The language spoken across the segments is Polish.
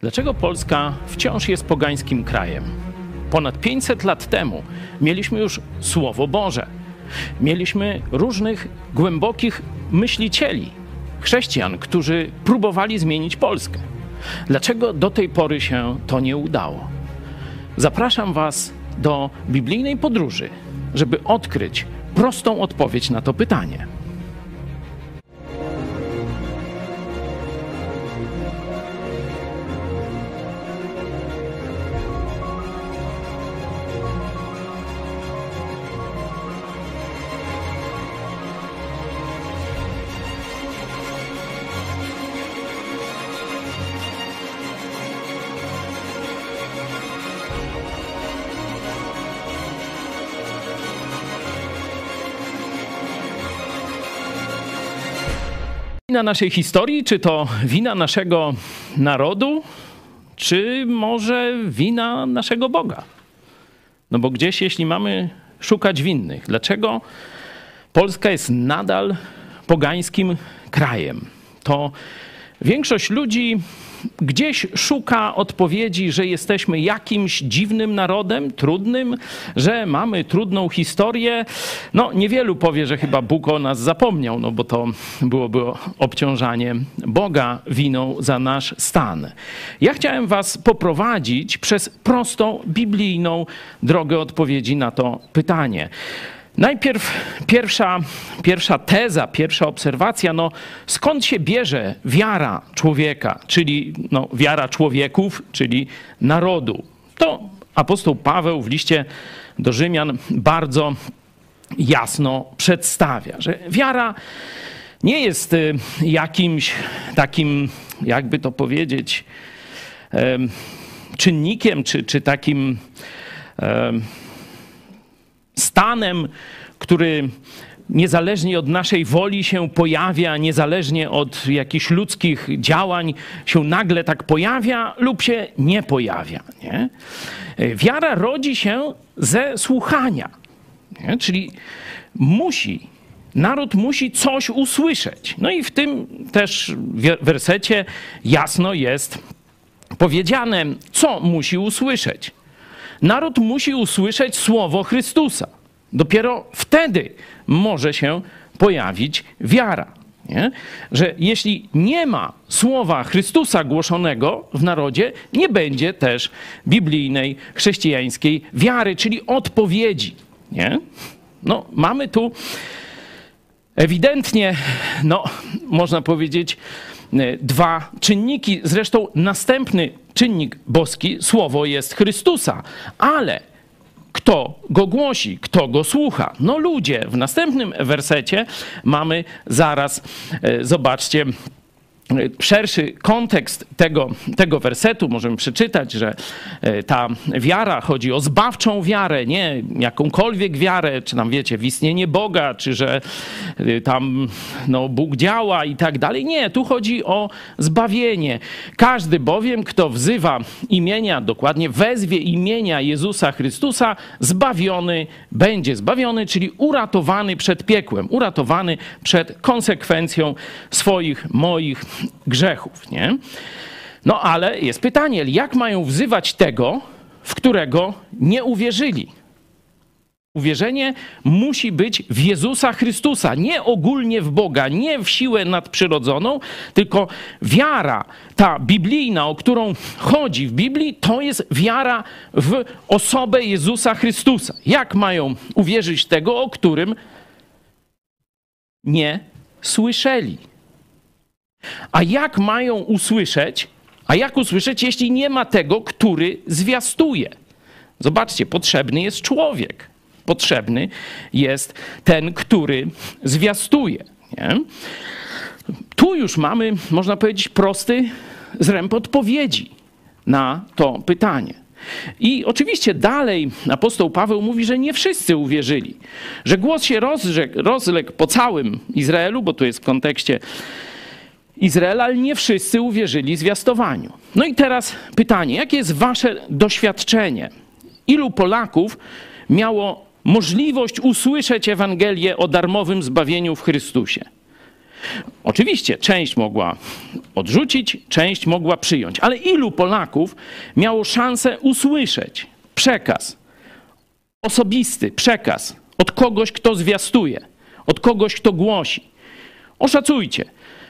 Dlaczego Polska wciąż jest pogańskim krajem? Ponad 500 lat temu mieliśmy już Słowo Boże. Mieliśmy różnych głębokich myślicieli, chrześcijan, którzy próbowali zmienić Polskę. Dlaczego do tej pory się to nie udało? Zapraszam Was do biblijnej podróży, żeby odkryć prostą odpowiedź na to pytanie. Wina naszej historii, czy to wina naszego narodu, czy może wina naszego Boga? No bo gdzieś, jeśli mamy szukać winnych, dlaczego Polska jest nadal pogańskim krajem? To większość ludzi gdzieś szuka odpowiedzi, że jesteśmy jakimś dziwnym narodem, trudnym, że mamy trudną historię. No, niewielu powie, że chyba Bóg o nas zapomniał, no bo to byłoby obciążanie Boga winą za nasz stan. Ja chciałem Was poprowadzić przez prostą biblijną drogę odpowiedzi na to pytanie. Najpierw pierwsza, pierwsza teza, pierwsza obserwacja, no skąd się bierze wiara człowieka, czyli no, wiara człowieków, czyli narodu. To apostoł Paweł w liście do Rzymian bardzo jasno przedstawia, że wiara nie jest y, jakimś takim, jakby to powiedzieć, czynnikiem, czy, czy takim stanem, który niezależnie od naszej woli się pojawia, niezależnie od jakichś ludzkich działań się nagle tak pojawia lub się nie pojawia. Nie? Wiara rodzi się ze słuchania, nie? czyli musi naród musi coś usłyszeć. No i w tym też wersecie jasno jest powiedziane, co musi usłyszeć. Naród musi usłyszeć słowo Chrystusa. Dopiero wtedy może się pojawić wiara. Nie? Że jeśli nie ma słowa Chrystusa głoszonego w narodzie, nie będzie też biblijnej, chrześcijańskiej wiary, czyli odpowiedzi. Nie? No, mamy tu ewidentnie, no, można powiedzieć, dwa czynniki. Zresztą następny czynnik boski, słowo jest Chrystusa, ale kto go głosi, kto go słucha? No ludzie. W następnym wersecie mamy zaraz, e, zobaczcie, szerszy kontekst tego, tego wersetu możemy przeczytać, że e, ta wiara chodzi o zbawczą wiarę, nie jakąkolwiek wiarę, czy tam wiecie, w istnienie Boga, czy że e, tam no, Bóg działa i tak dalej. Nie, tu chodzi o zbawienie. Każdy bowiem, kto wzywa imienia, dokładnie wezwie imienia Jezusa Chrystusa, zbawiony będzie. Zbawiony, czyli uratowany przed piekłem, uratowany przed konsekwencją swoich, moich grzechów, nie? No ale jest pytanie, jak mają wzywać tego, w którego nie uwierzyli? Uwierzenie musi być w Jezusa Chrystusa, nie ogólnie w Boga, nie w siłę nadprzyrodzoną, tylko wiara, ta biblijna, o którą chodzi w Biblii, to jest wiara w osobę Jezusa Chrystusa. Jak mają uwierzyć tego, o którym nie słyszeli? A jak mają usłyszeć? A jak usłyszeć, jeśli nie ma tego, który zwiastuje? Zobaczcie, potrzebny jest człowiek. Potrzebny jest ten, który zwiastuje. Nie? Tu już mamy, można powiedzieć, prosty zręb odpowiedzi na to pytanie. I oczywiście dalej apostoł Paweł mówi, że nie wszyscy uwierzyli, że głos się rozległ po całym Izraelu, bo tu jest w kontekście Izraela, ale nie wszyscy uwierzyli zwiastowaniu. No i teraz pytanie, jakie jest wasze doświadczenie? Ilu Polaków miało możliwość usłyszeć Ewangelię o darmowym zbawieniu w Chrystusie? Oczywiście część mogła odrzucić, część mogła przyjąć, ale ilu Polaków miało szansę usłyszeć przekaz, osobisty przekaz od kogoś, kto zwiastuje, od kogoś, kto głosi? Oszacujcie.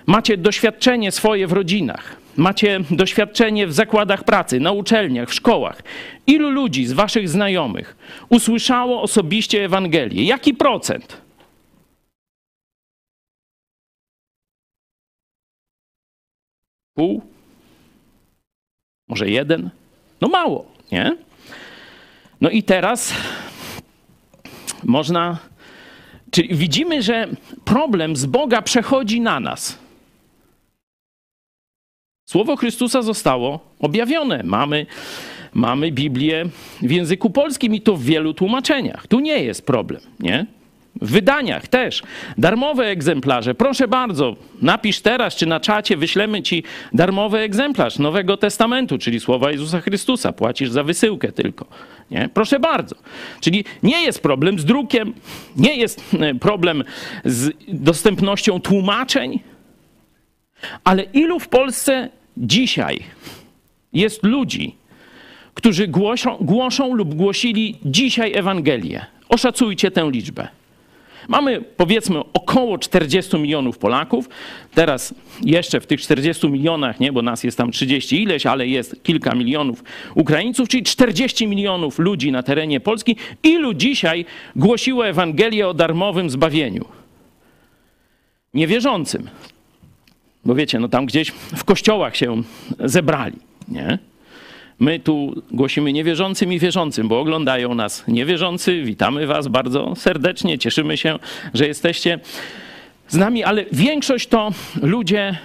Macie doświadczenie swoje w rodzinach, macie doświadczenie w zakładach pracy, na uczelniach, w szkołach. Ilu ludzi z waszych znajomych usłyszało osobiście Ewangelię? Jaki procent? Pół? Może jeden? No mało, nie? No i teraz można. Czyli widzimy, że problem z Boga przechodzi na nas. Słowo Chrystusa zostało objawione. Mamy, mamy Biblię w języku polskim i to w wielu tłumaczeniach. Tu nie jest problem, nie? W wydaniach też. Darmowe egzemplarze. Proszę bardzo, napisz teraz czy na czacie, wyślemy ci darmowy egzemplarz Nowego Testamentu, czyli słowa Jezusa Chrystusa. Płacisz za wysyłkę tylko. Nie? Proszę bardzo. Czyli nie jest problem z drukiem, nie jest e, problem z dostępnością tłumaczeń, ale ilu w Polsce dzisiaj jest ludzi, którzy głoszą, głoszą lub głosili dzisiaj Ewangelię? Oszacujcie tę liczbę. Mamy powiedzmy około 40 milionów Polaków. Teraz jeszcze w tych 40 milionach, nie, bo nas jest tam 30 ileś, ale jest kilka milionów Ukraińców, czyli 40 milionów ludzi na terenie Polski. Ilu dzisiaj głosiło Ewangelię o darmowym zbawieniu? Niewierzącym. Bo wiecie, no tam gdzieś w kościołach się zebrali, nie? My tu głosimy niewierzącym i wierzącym, bo oglądają nas niewierzący. Witamy Was bardzo serdecznie, cieszymy się, że jesteście z nami, ale większość to ludzie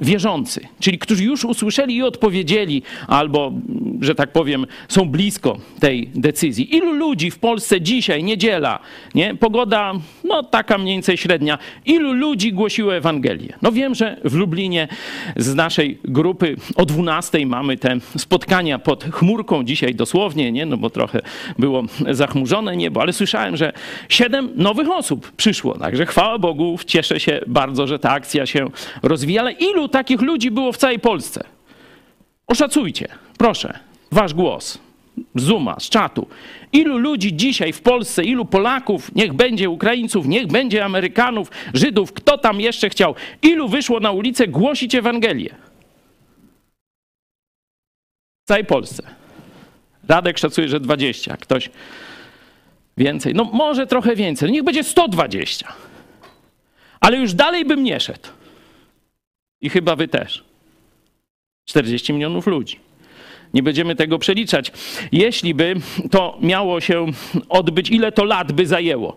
wierzący, czyli którzy już usłyszeli i odpowiedzieli, albo, że tak powiem, są blisko tej decyzji. Ilu ludzi w Polsce dzisiaj, niedziela, nie? pogoda, no taka mniej więcej średnia, ilu ludzi głosiło Ewangelię? No wiem, że w Lublinie z naszej grupy o 12 mamy te spotkania pod chmurką, dzisiaj dosłownie, nie? no bo trochę było zachmurzone niebo, ale słyszałem, że siedem nowych osób przyszło, także chwała Bogu, cieszę się bardzo, że ta akcja się rozwija, ale ilu Ilu takich ludzi było w całej Polsce? Oszacujcie, proszę, wasz głos. Zuma, z czatu. Ilu ludzi dzisiaj w Polsce, ilu Polaków, niech będzie Ukraińców, niech będzie Amerykanów, Żydów, kto tam jeszcze chciał, ilu wyszło na ulicę głosić Ewangelię? W całej Polsce. Radek szacuje, że 20, ktoś więcej. No może trochę więcej, niech będzie 120. Ale już dalej bym nie szedł. I chyba wy też. 40 milionów ludzi. Nie będziemy tego przeliczać. Jeśli by to miało się odbyć, ile to lat by zajęło?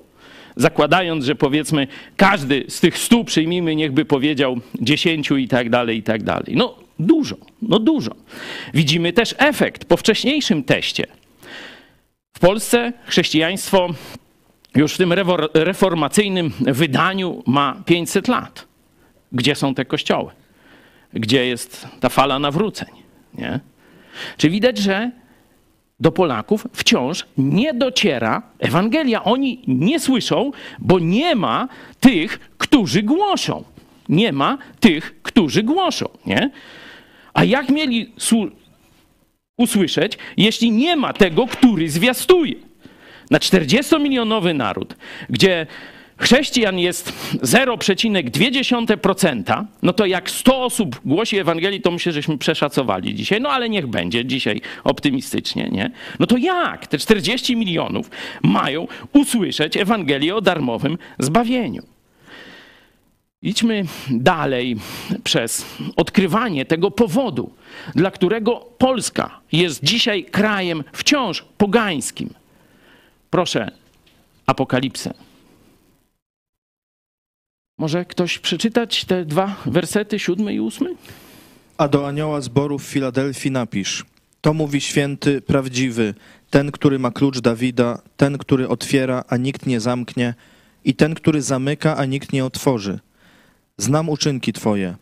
Zakładając, że powiedzmy każdy z tych stu przyjmijmy, niechby powiedział dziesięciu i tak dalej, i tak dalej. No dużo, no dużo. Widzimy też efekt po wcześniejszym teście. W Polsce chrześcijaństwo już w tym reformacyjnym wydaniu ma 500 lat. Gdzie są te kościoły? Gdzie jest ta fala nawróceń? Nie? Czy widać, że do Polaków wciąż nie dociera Ewangelia. Oni nie słyszą, bo nie ma tych, którzy głoszą. Nie ma tych, którzy głoszą. Nie? A jak mieli usłyszeć, jeśli nie ma tego, który zwiastuje? Na 40-milionowy naród, gdzie chrześcijan jest 0,2%, no to jak 100 osób głosi Ewangelii, to myślę, żeśmy przeszacowali dzisiaj. No ale niech będzie dzisiaj optymistycznie, nie? No to jak te 40 milionów mają usłyszeć Ewangelię o darmowym zbawieniu? Idźmy dalej przez odkrywanie tego powodu, dla którego Polska jest dzisiaj krajem wciąż pogańskim. Proszę, Apokalipsę. Może ktoś przeczytać te dwa wersety, siódmy i ósmy? A do anioła zboru w Filadelfii napisz: To mówi święty, prawdziwy, ten, który ma klucz Dawida, ten, który otwiera, a nikt nie zamknie, i ten, który zamyka, a nikt nie otworzy. Znam uczynki Twoje.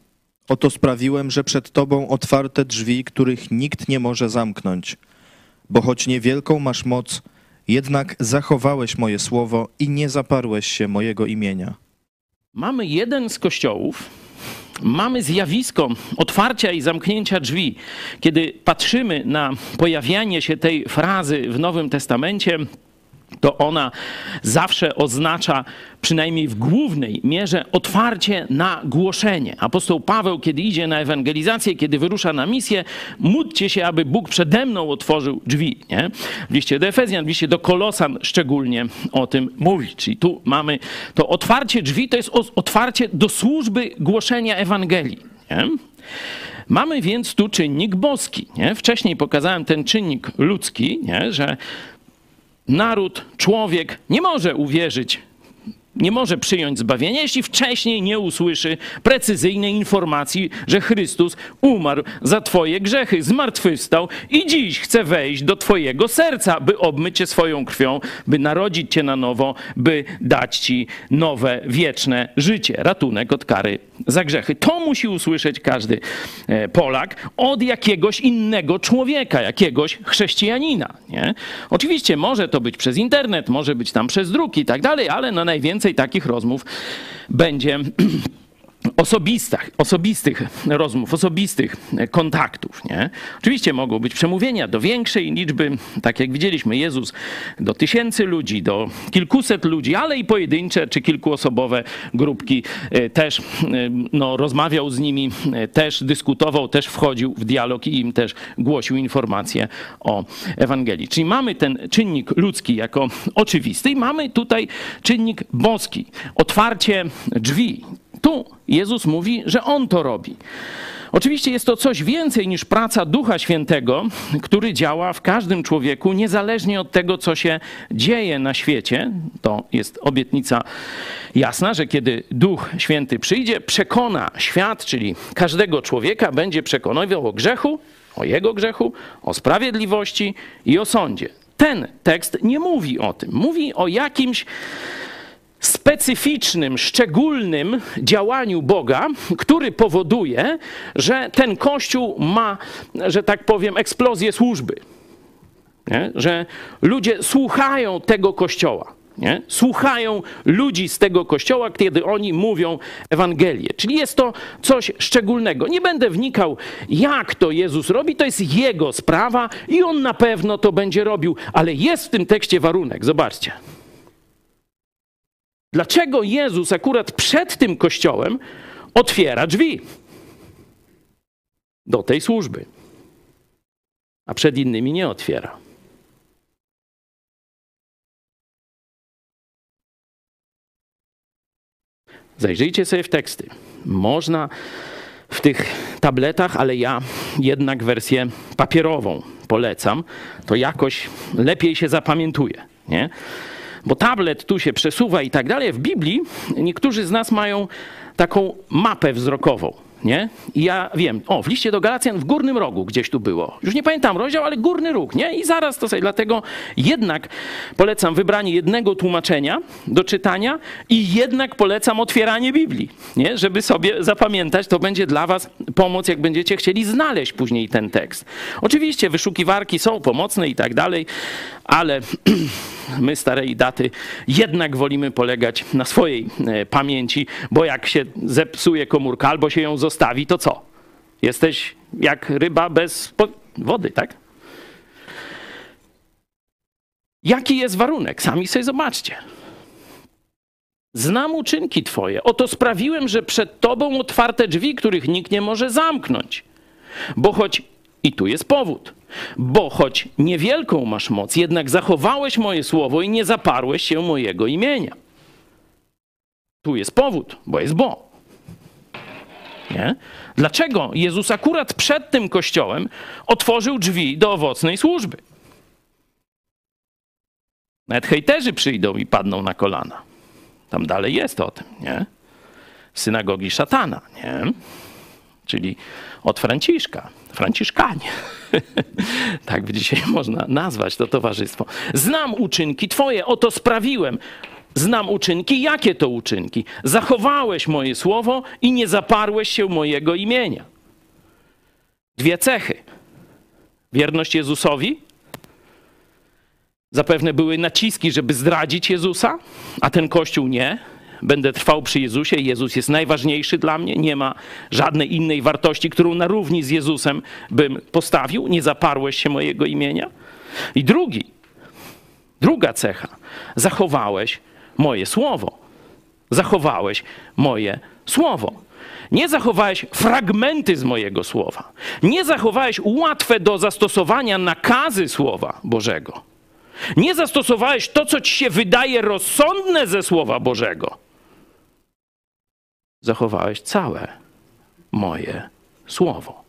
Oto sprawiłem, że przed Tobą otwarte drzwi, których nikt nie może zamknąć. Bo choć niewielką masz moc, jednak zachowałeś moje słowo i nie zaparłeś się mojego imienia. Mamy jeden z kościołów, mamy zjawisko otwarcia i zamknięcia drzwi. Kiedy patrzymy na pojawianie się tej frazy w Nowym Testamencie, to ona zawsze oznacza, przynajmniej w głównej mierze, otwarcie na głoszenie. Apostoł Paweł, kiedy idzie na ewangelizację, kiedy wyrusza na misję, módlcie się, aby Bóg przede mną otworzył drzwi. Nie? W liście do Efezjan, w liście do Kolosan szczególnie o tym mówi. Czyli tu mamy to otwarcie drzwi, to jest otwarcie do służby głoszenia Ewangelii. Nie? Mamy więc tu czynnik boski. Nie? Wcześniej pokazałem ten czynnik ludzki, nie? że naród, człowiek nie może uwierzyć nie może przyjąć zbawienia, jeśli wcześniej nie usłyszy precyzyjnej informacji, że Chrystus umarł za Twoje grzechy, zmartwychwstał i dziś chce wejść do Twojego serca, by obmyć Cię swoją krwią, by narodzić Cię na nowo, by dać Ci nowe, wieczne życie, ratunek od kary za grzechy. To musi usłyszeć każdy e, Polak od jakiegoś innego człowieka, jakiegoś chrześcijanina. Nie? Oczywiście może to być przez internet, może być tam przez druk i tak dalej, ale na najwięcej więcej takich rozmów będzie osobistych, osobistych rozmów, osobistych kontaktów. Nie? Oczywiście mogą być przemówienia do większej liczby, tak jak widzieliśmy, Jezus do tysięcy ludzi, do kilkuset ludzi, ale i pojedyncze czy kilkuosobowe grupki e, też e, no, rozmawiał z nimi, e, też dyskutował, też wchodził w dialog i im też głosił informacje o Ewangelii. Czyli mamy ten czynnik ludzki jako oczywisty i mamy tutaj czynnik boski, otwarcie drzwi, tu Jezus mówi, że On to robi. Oczywiście jest to coś więcej niż praca Ducha Świętego, który działa w każdym człowieku, niezależnie od tego, co się dzieje na świecie. To jest obietnica jasna, że kiedy Duch Święty przyjdzie, przekona świat, czyli każdego człowieka, będzie przekonywał o grzechu, o jego grzechu, o sprawiedliwości i o sądzie. Ten tekst nie mówi o tym. Mówi o jakimś specyficznym, szczególnym działaniu Boga, który powoduje, że ten kościół ma, że tak powiem, eksplozję służby. Nie? Że ludzie słuchają tego kościoła. Nie? Słuchają ludzi z tego kościoła, kiedy oni mówią Ewangelię. Czyli jest to coś szczególnego. Nie będę wnikał, jak to Jezus robi, to jest jego sprawa i on na pewno to będzie robił, ale jest w tym tekście warunek. Zobaczcie. Dlaczego Jezus akurat przed tym kościołem otwiera drzwi do tej służby, a przed innymi nie otwiera? Zajrzyjcie sobie w teksty. Można w tych tabletach, ale ja jednak wersję papierową polecam. To jakoś lepiej się zapamiętuje. Nie? Bo tablet tu się przesuwa i tak dalej. W Biblii niektórzy z nas mają taką mapę wzrokową. Nie? I ja wiem, o, w liście do Galacjan w górnym rogu gdzieś tu było. Już nie pamiętam rozdział, ale górny róg, nie? I zaraz to sobie, dlatego jednak polecam wybranie jednego tłumaczenia do czytania i jednak polecam otwieranie Biblii, nie? Żeby sobie zapamiętać, to będzie dla was pomoc, jak będziecie chcieli znaleźć później ten tekst. Oczywiście wyszukiwarki są pomocne i tak dalej, ale my starej daty jednak wolimy polegać na swojej e, pamięci, bo jak się zepsuje komórka albo się ją zostawi, to co? Jesteś jak ryba bez wody, tak? Jaki jest warunek? Sami sobie zobaczcie. Znam uczynki Twoje. Oto sprawiłem, że przed Tobą otwarte drzwi, których nikt nie może zamknąć. Bo choć, i tu jest powód, bo choć niewielką masz moc, jednak zachowałeś moje słowo i nie zaparłeś się mojego imienia. Tu jest powód, bo jest bo. Nie? Dlaczego Jezus akurat przed tym kościołem otworzył drzwi do owocnej służby? Nawet hejterzy przyjdą i padną na kolana. Tam dalej jest o tym, nie? Synagogi szatana, nie? Czyli od Franciszka. Franciszkanie. tak by dzisiaj można nazwać to towarzystwo. Znam uczynki Twoje, oto sprawiłem. Znam uczynki. Jakie to uczynki? Zachowałeś moje słowo i nie zaparłeś się mojego imienia. Dwie cechy. Wierność Jezusowi. Zapewne były naciski, żeby zdradzić Jezusa, a ten kościół nie. Będę trwał przy Jezusie. Jezus jest najważniejszy dla mnie. Nie ma żadnej innej wartości, którą na równi z Jezusem bym postawił. Nie zaparłeś się mojego imienia. I drugi, druga cecha. Zachowałeś moje słowo. Zachowałeś moje słowo. Nie zachowałeś fragmenty z mojego słowa. Nie zachowałeś łatwe do zastosowania nakazy słowa Bożego. Nie zastosowałeś to, co ci się wydaje rozsądne ze słowa Bożego. Zachowałeś całe moje słowo.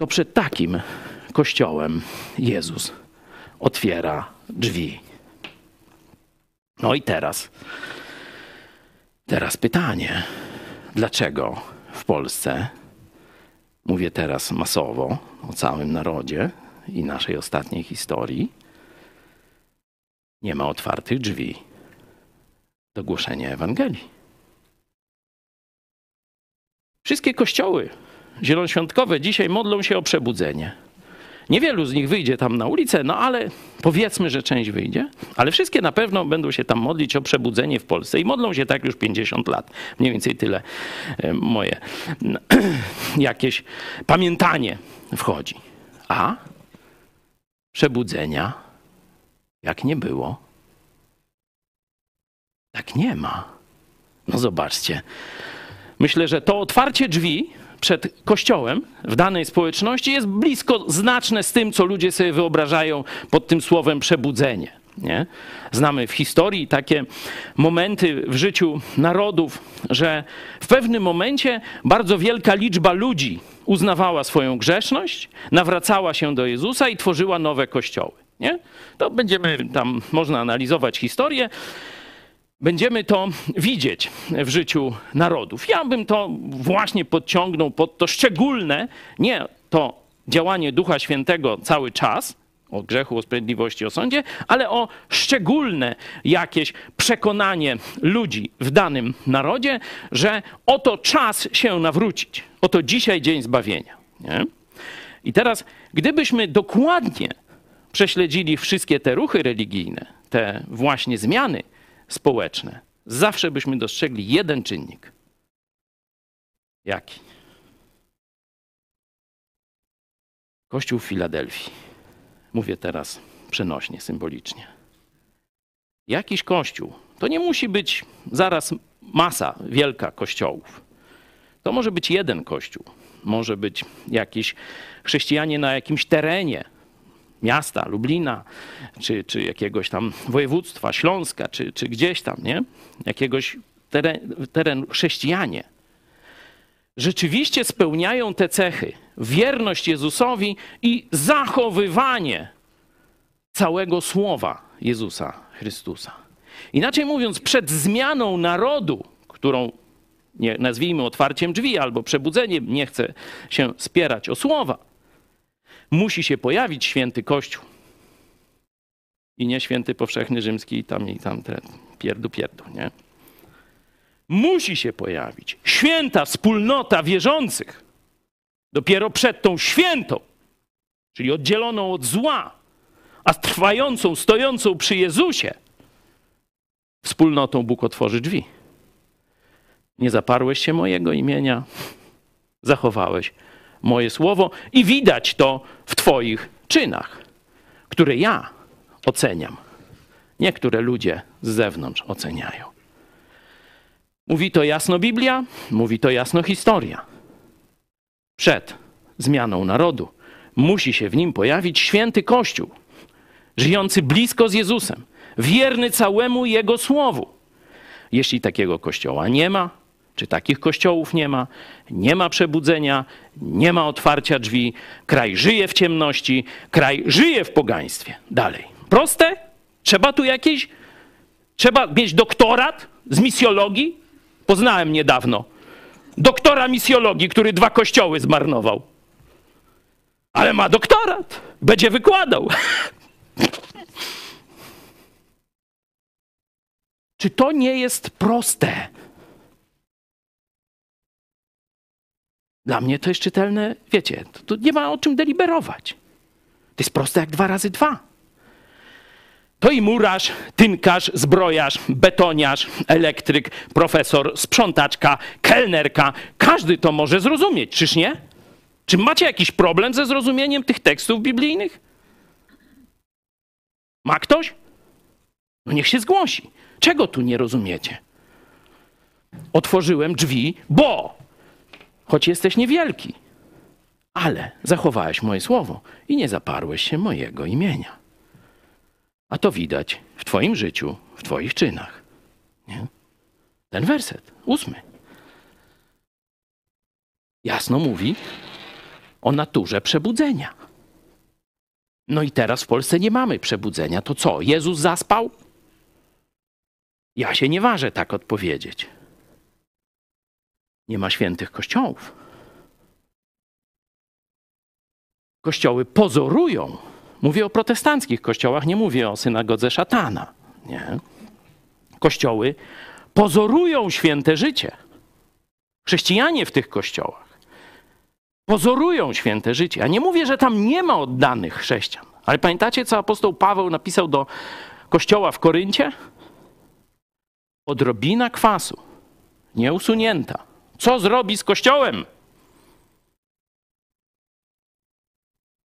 To przed takim kościołem Jezus otwiera drzwi. No i teraz Teraz pytanie, dlaczego w Polsce, mówię teraz masowo o całym narodzie i naszej ostatniej historii, nie ma otwartych drzwi do głoszenia Ewangelii? Wszystkie kościoły zielonoświątkowe dzisiaj modlą się o przebudzenie. Niewielu z nich wyjdzie tam na ulicę, no ale powiedzmy, że część wyjdzie, ale wszystkie na pewno będą się tam modlić o przebudzenie w Polsce i modlą się tak już 50 lat. Mniej więcej tyle e, moje jakieś pamiętanie wchodzi. A przebudzenia, jak nie było, tak nie ma. No zobaczcie. Myślę, że to otwarcie drzwi przed Kościołem w danej społeczności jest blisko znaczne z tym, co ludzie sobie wyobrażają pod tym słowem przebudzenie. Nie? Znamy w historii takie momenty w życiu narodów, że w pewnym momencie bardzo wielka liczba ludzi uznawała swoją grzeszność, nawracała się do Jezusa i tworzyła nowe kościoły. Nie? To będziemy tam, można analizować historię będziemy to widzieć w życiu narodów. Ja bym to właśnie podciągnął pod to szczególne, nie to działanie Ducha Świętego cały czas, o grzechu, o sprawiedliwości, o sądzie, ale o szczególne jakieś przekonanie ludzi w danym narodzie, że oto czas się nawrócić. Oto dzisiaj dzień zbawienia. Nie? I teraz, gdybyśmy dokładnie prześledzili wszystkie te ruchy religijne, te właśnie zmiany, społeczne, zawsze byśmy dostrzegli jeden czynnik. Jaki? Kościół w Filadelfii. Mówię teraz przenośnie, symbolicznie. Jakiś kościół. To nie musi być zaraz masa wielka kościołów. To może być jeden kościół. Może być jakiś chrześcijanie na jakimś terenie, miasta, Lublina, czy, czy jakiegoś tam województwa, Śląska, czy, czy gdzieś tam, nie? Jakiegoś teren, chrześcijanie, rzeczywiście spełniają te cechy. Wierność Jezusowi i zachowywanie całego słowa Jezusa Chrystusa. Inaczej mówiąc, przed zmianą narodu, którą nie, nazwijmy otwarciem drzwi albo przebudzeniem, nie chcę się spierać o słowa, musi się pojawić święty Kościół. I nie święty powszechny rzymski i tam i tam te pierdu pierdu, nie? Musi się pojawić święta wspólnota wierzących. Dopiero przed tą świętą, czyli oddzieloną od zła, a trwającą, stojącą przy Jezusie, wspólnotą Bóg otworzy drzwi. Nie zaparłeś się mojego imienia, zachowałeś moje słowo i widać to w Twoich czynach, które ja oceniam. Niektóre ludzie z zewnątrz oceniają. Mówi to jasno Biblia, mówi to jasno historia. Przed zmianą narodu musi się w nim pojawić święty Kościół, żyjący blisko z Jezusem, wierny całemu Jego słowu. Jeśli takiego kościoła nie ma, czy takich kościołów nie ma? Nie ma przebudzenia, nie ma otwarcia drzwi, kraj żyje w ciemności, kraj żyje w pogaństwie. Dalej. Proste? Trzeba tu jakieś. Trzeba mieć doktorat z misjologii? Poznałem niedawno. Doktora misjologii, który dwa kościoły zmarnował. Ale ma doktorat. Będzie wykładał. Czy to nie jest proste? Dla mnie to jest czytelne, wiecie, to nie ma o czym deliberować. To jest proste jak dwa razy dwa. to i murarz, tynkarz, zbrojarz, betoniarz, elektryk, profesor, sprzątaczka, kelnerka. Każdy to może zrozumieć, czyż nie? Czy macie jakiś problem ze zrozumieniem tych tekstów biblijnych? Ma ktoś? No niech się zgłosi. Czego tu nie rozumiecie? Otworzyłem drzwi, bo choć jesteś niewielki, ale zachowałeś moje słowo i nie zaparłeś się mojego imienia. A to widać w Twoim życiu, w Twoich czynach. Nie? Ten werset, ósmy. Jasno mówi o naturze przebudzenia. No i teraz w Polsce nie mamy przebudzenia. To co? Jezus zaspał? Ja się nie ważę tak odpowiedzieć. Nie ma świętych kościołów. Kościoły pozorują. Mówię o protestanckich kościołach, nie mówię o synagodze szatana. Nie. Kościoły pozorują święte życie. Chrześcijanie w tych kościołach pozorują święte życie. Ja nie mówię, że tam nie ma oddanych chrześcijan, ale pamiętacie, co apostoł Paweł napisał do kościoła w Koryncie? Odrobina kwasu, nieusunięta. Co zrobi z kościołem?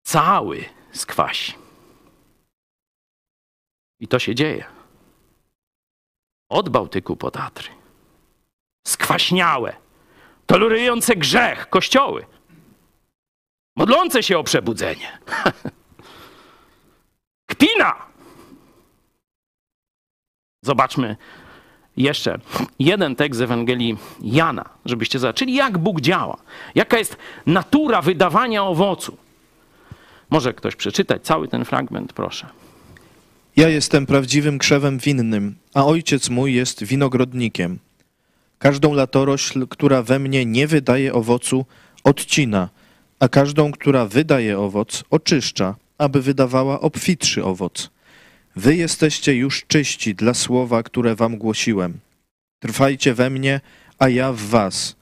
Cały skwasi. I to się dzieje. Od Bałtyku po Tatry. Skwaśniałe, tolerujące grzech kościoły modlące się o przebudzenie. Kpina! Zobaczmy jeszcze jeden tekst z Ewangelii Jana, żebyście zobaczyli, jak Bóg działa, jaka jest natura wydawania owocu. Może ktoś przeczytać cały ten fragment, proszę. Ja jestem prawdziwym krzewem winnym, a ojciec mój jest winogrodnikiem. Każdą latorośl, która we mnie nie wydaje owocu, odcina, a każdą, która wydaje owoc, oczyszcza, aby wydawała obfitszy owoc. Wy jesteście już czyści dla słowa, które wam głosiłem. Trwajcie we mnie, a ja w was.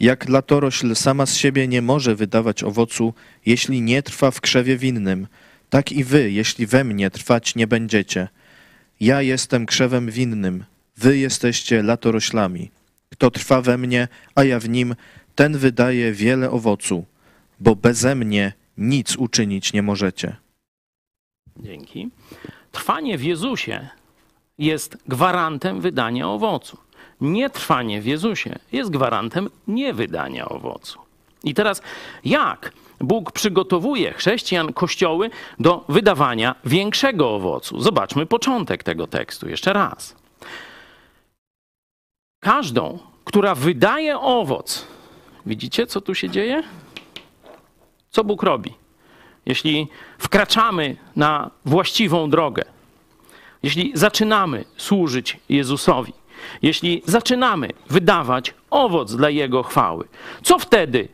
Jak latorośl sama z siebie nie może wydawać owocu, jeśli nie trwa w krzewie winnym, tak i wy, jeśli we mnie trwać nie będziecie. Ja jestem krzewem winnym, wy jesteście latoroślami. Kto trwa we mnie, a ja w nim, ten wydaje wiele owocu bo beze mnie nic uczynić nie możecie. Dzięki. Trwanie w Jezusie jest gwarantem wydania owocu. Nietrwanie w Jezusie jest gwarantem niewydania owocu. I teraz jak Bóg przygotowuje chrześcijan, kościoły do wydawania większego owocu? Zobaczmy początek tego tekstu jeszcze raz. Każdą, która wydaje owoc, widzicie co tu się dzieje? Co Bóg robi? Jeśli wkraczamy na właściwą drogę, jeśli zaczynamy służyć Jezusowi, jeśli zaczynamy wydawać owoc dla Jego chwały, co wtedy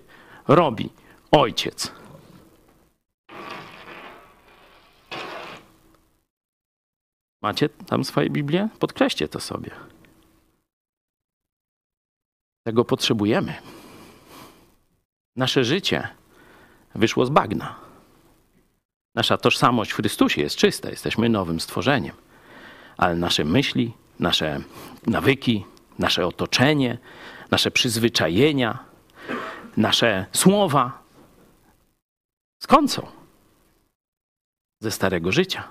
robi Ojciec? Macie tam swoje Biblię? Podkreślcie to sobie. Tego potrzebujemy. Nasze życie wyszło z bagna. Nasza tożsamość w Chrystusie jest czysta, jesteśmy nowym stworzeniem, ale nasze myśli, nasze nawyki, nasze otoczenie, nasze przyzwyczajenia, nasze słowa skąd są? Ze starego życia.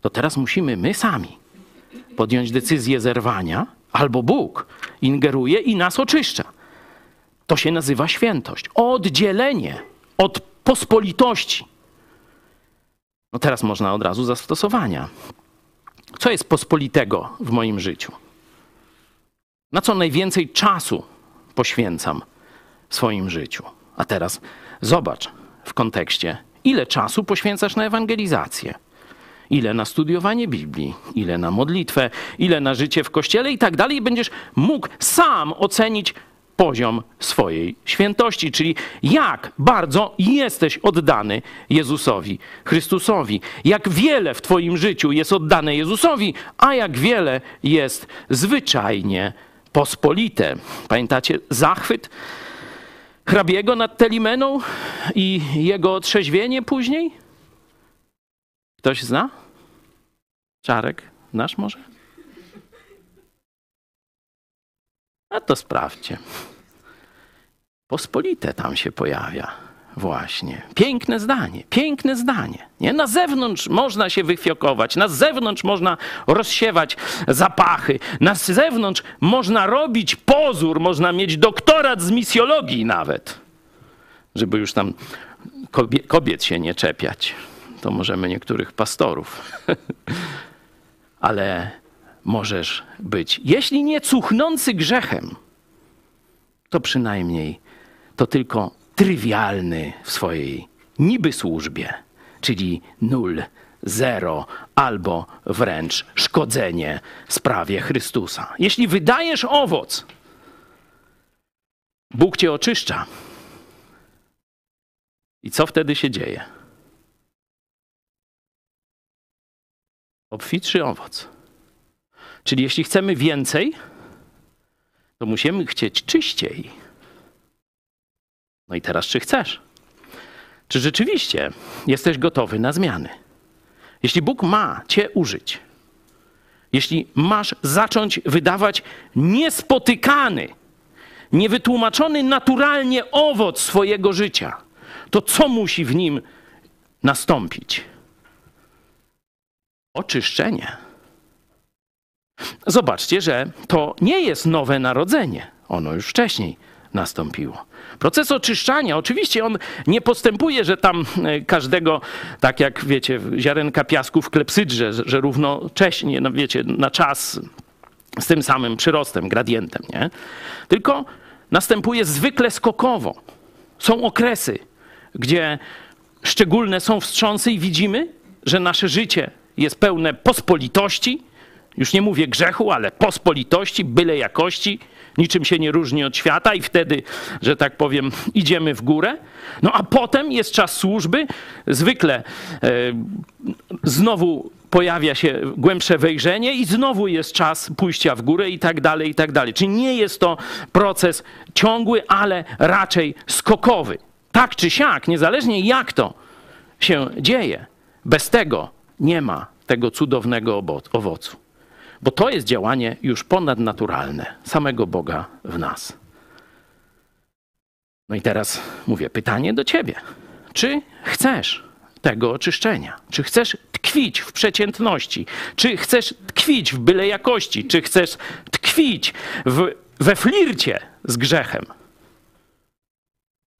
To teraz musimy my sami podjąć decyzję zerwania, albo Bóg ingeruje i nas oczyszcza. To się nazywa świętość. Oddzielenie od pospolitości. No teraz można od razu zastosowania. Co jest pospolitego w moim życiu? Na co najwięcej czasu poświęcam w swoim życiu? A teraz zobacz w kontekście, ile czasu poświęcasz na ewangelizację, ile na studiowanie Biblii, ile na modlitwę, ile na życie w kościele i tak dalej. Będziesz mógł sam ocenić poziom swojej świętości, czyli jak bardzo jesteś oddany Jezusowi Chrystusowi. Jak wiele w Twoim życiu jest oddane Jezusowi, a jak wiele jest zwyczajnie pospolite. Pamiętacie zachwyt hrabiego nad Telimeną i jego otrzeźwienie później? Ktoś zna? Czarek, znasz może? A to sprawdźcie. Pospolite tam się pojawia. Właśnie. Piękne zdanie, piękne zdanie. Nie? Na zewnątrz można się wyfiokować, na zewnątrz można rozsiewać zapachy, na zewnątrz można robić pozór, można mieć doktorat z misjologii nawet, żeby już tam kobiet się nie czepiać. To możemy niektórych pastorów. Ale możesz być, jeśli nie cuchnący grzechem, to przynajmniej to tylko trywialny w swojej niby służbie, czyli nul, zero albo wręcz szkodzenie sprawie Chrystusa. Jeśli wydajesz owoc, Bóg cię oczyszcza. I co wtedy się dzieje? Obfitszy owoc. Czyli jeśli chcemy więcej, to musimy chcieć czyściej. No i teraz, czy chcesz? Czy rzeczywiście jesteś gotowy na zmiany? Jeśli Bóg ma Cię użyć, jeśli masz zacząć wydawać niespotykany, niewytłumaczony naturalnie owoc swojego życia, to co musi w nim nastąpić? Oczyszczenie. Zobaczcie, że to nie jest nowe narodzenie. Ono już wcześniej nastąpiło. Proces oczyszczania, oczywiście on nie postępuje, że tam e, każdego, tak jak wiecie, ziarenka piasku w klepsydrze, że równocześnie, no wiecie, na czas z tym samym przyrostem, gradientem, nie? Tylko następuje zwykle skokowo. Są okresy, gdzie szczególne są wstrząsy i widzimy, że nasze życie jest pełne pospolitości, już nie mówię grzechu, ale pospolitości, byle jakości, niczym się nie różni od świata i wtedy, że tak powiem, idziemy w górę. No a potem jest czas służby, zwykle e, znowu pojawia się głębsze wejrzenie i znowu jest czas pójścia w górę i tak dalej, i tak dalej. Czyli nie jest to proces ciągły, ale raczej skokowy. Tak czy siak, niezależnie jak to się dzieje, bez tego nie ma tego cudownego owocu bo to jest działanie już ponadnaturalne samego Boga w nas. No i teraz mówię pytanie do ciebie. Czy chcesz tego oczyszczenia? Czy chcesz tkwić w przeciętności? Czy chcesz tkwić w byle jakości? Czy chcesz tkwić w, we flircie z grzechem?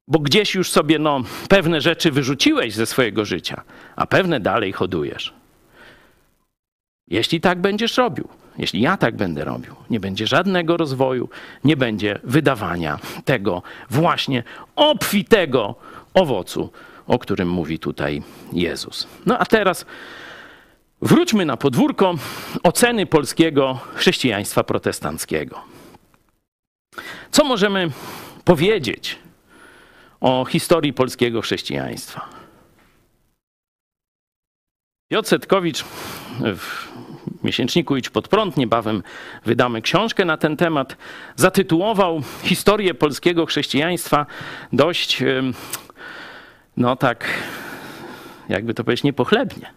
Bo gdzieś już sobie no, pewne rzeczy wyrzuciłeś ze swojego życia, a pewne dalej hodujesz. Jeśli tak będziesz robił, jeśli ja tak będę robił, nie będzie żadnego rozwoju, nie będzie wydawania tego właśnie obfitego owocu, o którym mówi tutaj Jezus. No a teraz wróćmy na podwórko oceny polskiego chrześcijaństwa protestanckiego. Co możemy powiedzieć o historii polskiego chrześcijaństwa? Piotr Setkowicz w miesięczniku Idź pod prąd, niebawem wydamy książkę na ten temat, zatytułował historię polskiego chrześcijaństwa dość, no tak, jakby to powiedzieć, niepochlebnie.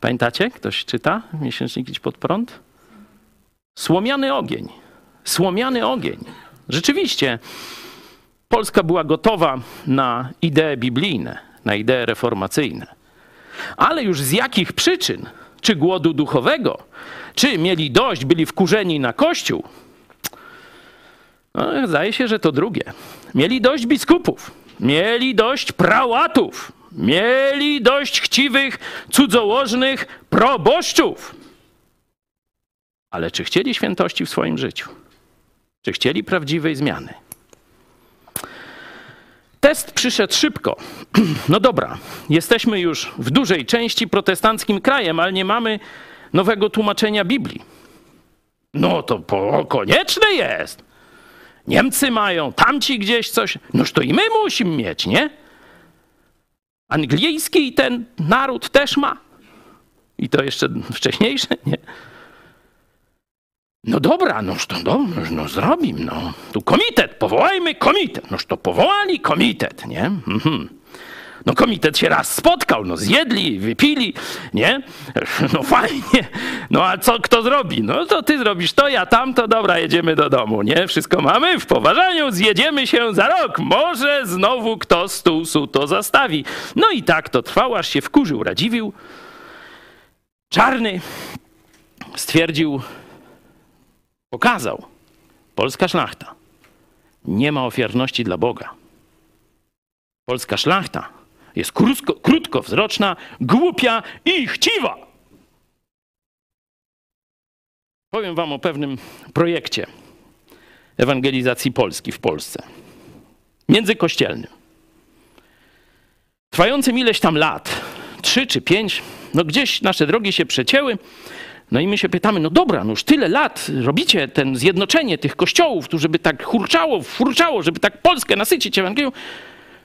Pamiętacie? Ktoś czyta miesięcznik Idź pod prąd? Słomiany ogień. Słomiany ogień. Rzeczywiście, Polska była gotowa na idee biblijne, na idee reformacyjne. Ale już z jakich przyczyn czy głodu duchowego, czy mieli dość, byli wkurzeni na Kościół. No, zdaje się, że to drugie. Mieli dość biskupów, mieli dość prałatów, mieli dość chciwych, cudzołożnych proboszczów. Ale czy chcieli świętości w swoim życiu? Czy chcieli prawdziwej zmiany? Test przyszedł szybko. No dobra, jesteśmy już w dużej części protestanckim krajem, ale nie mamy nowego tłumaczenia Biblii. No to po, konieczne jest. Niemcy mają, tamci gdzieś coś. Noż to i my musimy mieć, nie? Angielski ten naród też ma. I to jeszcze wcześniejsze, nie? No dobra, noż to no, no zrobim, no. Tu komitet, powołajmy komitet. Noż to powołali komitet, nie? Mhm. No komitet się raz spotkał, no zjedli, wypili, nie? No fajnie. No a co kto zrobi? No to ty zrobisz to, ja tamto, dobra, jedziemy do domu, nie? Wszystko mamy w poważaniu, zjedziemy się za rok. Może znowu kto stół to zastawi. No i tak to trwało, aż się wkurzył, radziwił. Czarny stwierdził, pokazał, polska szlachta nie ma ofiarności dla Boga. Polska szlachta jest krótko, krótkowzroczna, głupia i chciwa. Powiem wam o pewnym projekcie ewangelizacji Polski w Polsce. Międzykościelnym. Trwającym ileś tam lat, trzy czy pięć, no gdzieś nasze drogi się przecięły. No i my się pytamy, no dobra, no już tyle lat robicie ten zjednoczenie tych kościołów, tu żeby tak hurczało, furczało, żeby tak Polskę nasycić Ewangelią.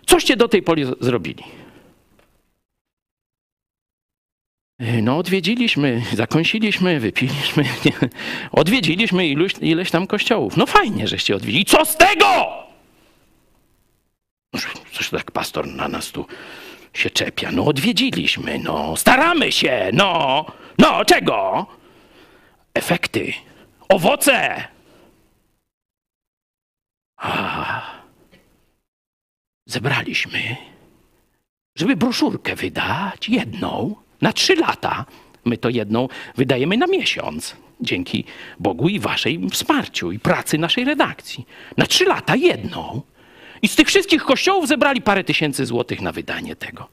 Coście do tej pory zrobili? No, odwiedziliśmy, zakąsiliśmy, wypiliśmy, nie, odwiedziliśmy iluś, ileś tam kościołów. No fajnie, żeście odwiedzili. Co z tego? Coś tak pastor na nas tu się czepia. No, odwiedziliśmy, no, staramy się, no, no, czego? Efekty, owoce. A, zebraliśmy, żeby broszurkę wydać, jedną, na trzy lata. My to jedną wydajemy na miesiąc, dzięki Bogu i waszej wsparciu i pracy naszej redakcji. Na trzy lata jedną. I z tych wszystkich kościołów zebrali parę tysięcy złotych na wydanie tego.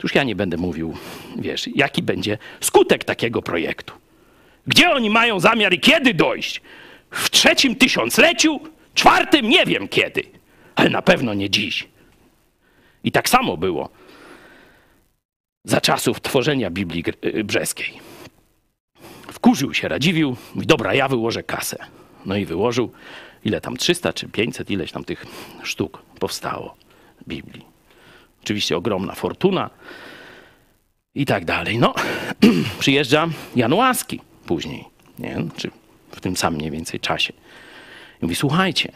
Tuż ja nie będę mówił, wiesz, jaki będzie skutek takiego projektu. Gdzie oni mają zamiar i kiedy dojść? W trzecim tysiącleciu? Czwartym? Nie wiem kiedy, ale na pewno nie dziś. I tak samo było za czasów tworzenia Biblii y, Brzeskiej. Wkurzył się, radziwił, mówi, dobra, ja wyłożę kasę. No i wyłożył, ile tam, 300 czy 500, ileś tam tych sztuk powstało Biblii. Oczywiście ogromna fortuna i tak dalej. No, przyjeżdża Jan Łaski później, nie? czy w tym samym mniej więcej czasie. I mówi, słuchajcie,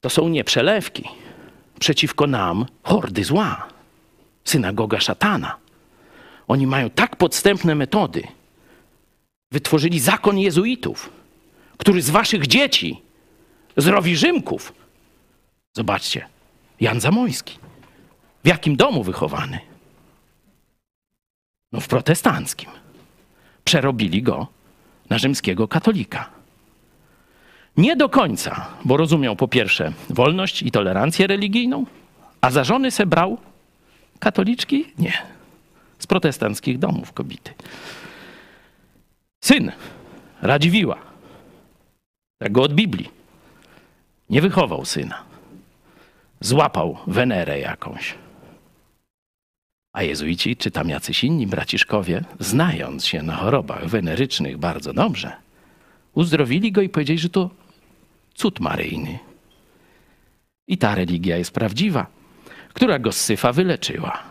to są nie przelewki. Przeciwko nam hordy zła synagoga szatana. Oni mają tak podstępne metody. Wytworzyli zakon jezuitów, który z waszych dzieci zrobi Rzymków. Zobaczcie, Jan Zamojski. W jakim domu wychowany? No w protestanckim. Przerobili go na rzymskiego katolika. Nie do końca, bo rozumiał po pierwsze wolność i tolerancję religijną, a za żony se brał Katoliczki? Nie. Z protestanckich domów kobiety. Syn Radziwiła, tego od Biblii, nie wychował syna. Złapał Wenerę jakąś. A jezuici, czy tam jacyś inni braciszkowie, znając się na chorobach wenerycznych bardzo dobrze, uzdrowili go i powiedzieli, że to cud maryjny. I ta religia jest prawdziwa która go z syfa wyleczyła.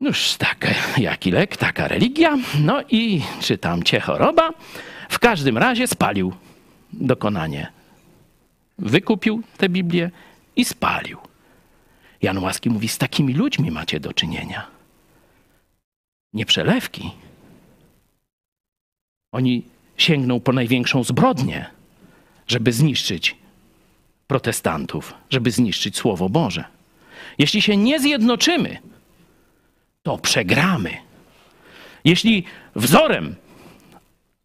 Noż tak, jaki lek, taka religia. No i czy tam cię choroba? W każdym razie spalił dokonanie. Wykupił tę Biblię i spalił. Jan Łaski mówi, z takimi ludźmi macie do czynienia. Nie przelewki. Oni sięgną po największą zbrodnię, żeby zniszczyć protestantów, żeby zniszczyć Słowo Boże. Jeśli się nie zjednoczymy, to przegramy. Jeśli wzorem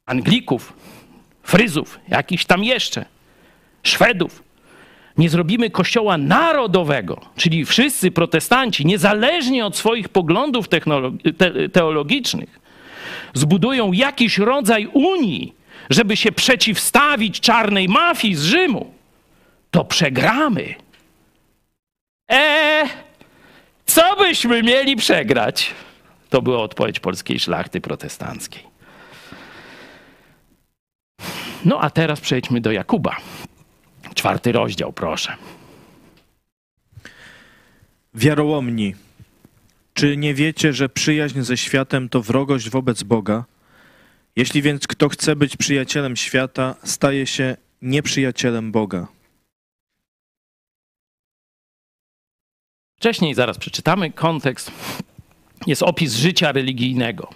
Anglików, Fryzów, jakichś tam jeszcze, Szwedów, nie zrobimy kościoła narodowego, czyli wszyscy protestanci, niezależnie od swoich poglądów teologicznych, zbudują jakiś rodzaj unii, żeby się przeciwstawić czarnej mafii z Rzymu, to przegramy. E, co byśmy mieli przegrać? To była odpowiedź polskiej szlachty protestanckiej. No a teraz przejdźmy do Jakuba. Czwarty rozdział, proszę. Wiarołomni, czy nie wiecie, że przyjaźń ze światem to wrogość wobec Boga? Jeśli więc kto chce być przyjacielem świata, staje się nieprzyjacielem Boga. Wcześniej, zaraz przeczytamy kontekst, jest opis życia religijnego.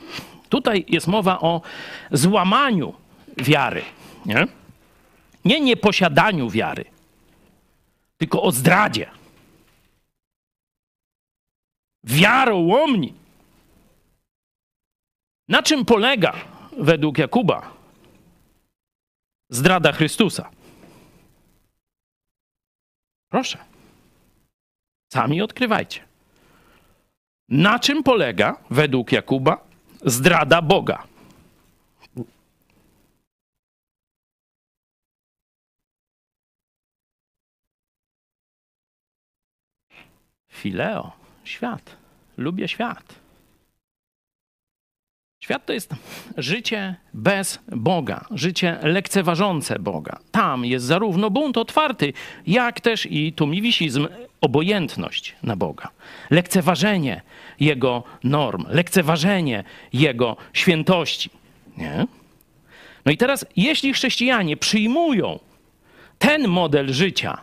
Tutaj jest mowa o złamaniu wiary. Nie, nie nieposiadaniu wiary, tylko o zdradzie. Wiarołomni. Na czym polega według Jakuba zdrada Chrystusa? Proszę. Sami odkrywajcie. Na czym polega według Jakuba zdrada Boga? Fileo, świat. Lubię świat. Świat to jest życie bez Boga, życie lekceważące Boga. Tam jest zarówno bunt otwarty, jak też i tumiwisizm, obojętność na Boga. Lekceważenie Jego norm, lekceważenie Jego świętości. Nie? No i teraz, jeśli chrześcijanie przyjmują ten model życia,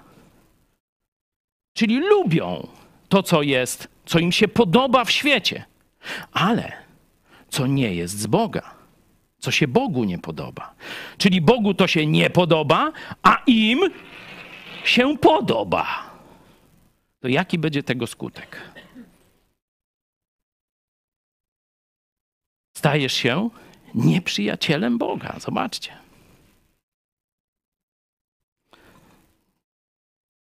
czyli lubią to, co jest, co im się podoba w świecie, ale co nie jest z Boga, co się Bogu nie podoba. Czyli Bogu to się nie podoba, a im się podoba. To jaki będzie tego skutek? Stajesz się nieprzyjacielem Boga. Zobaczcie.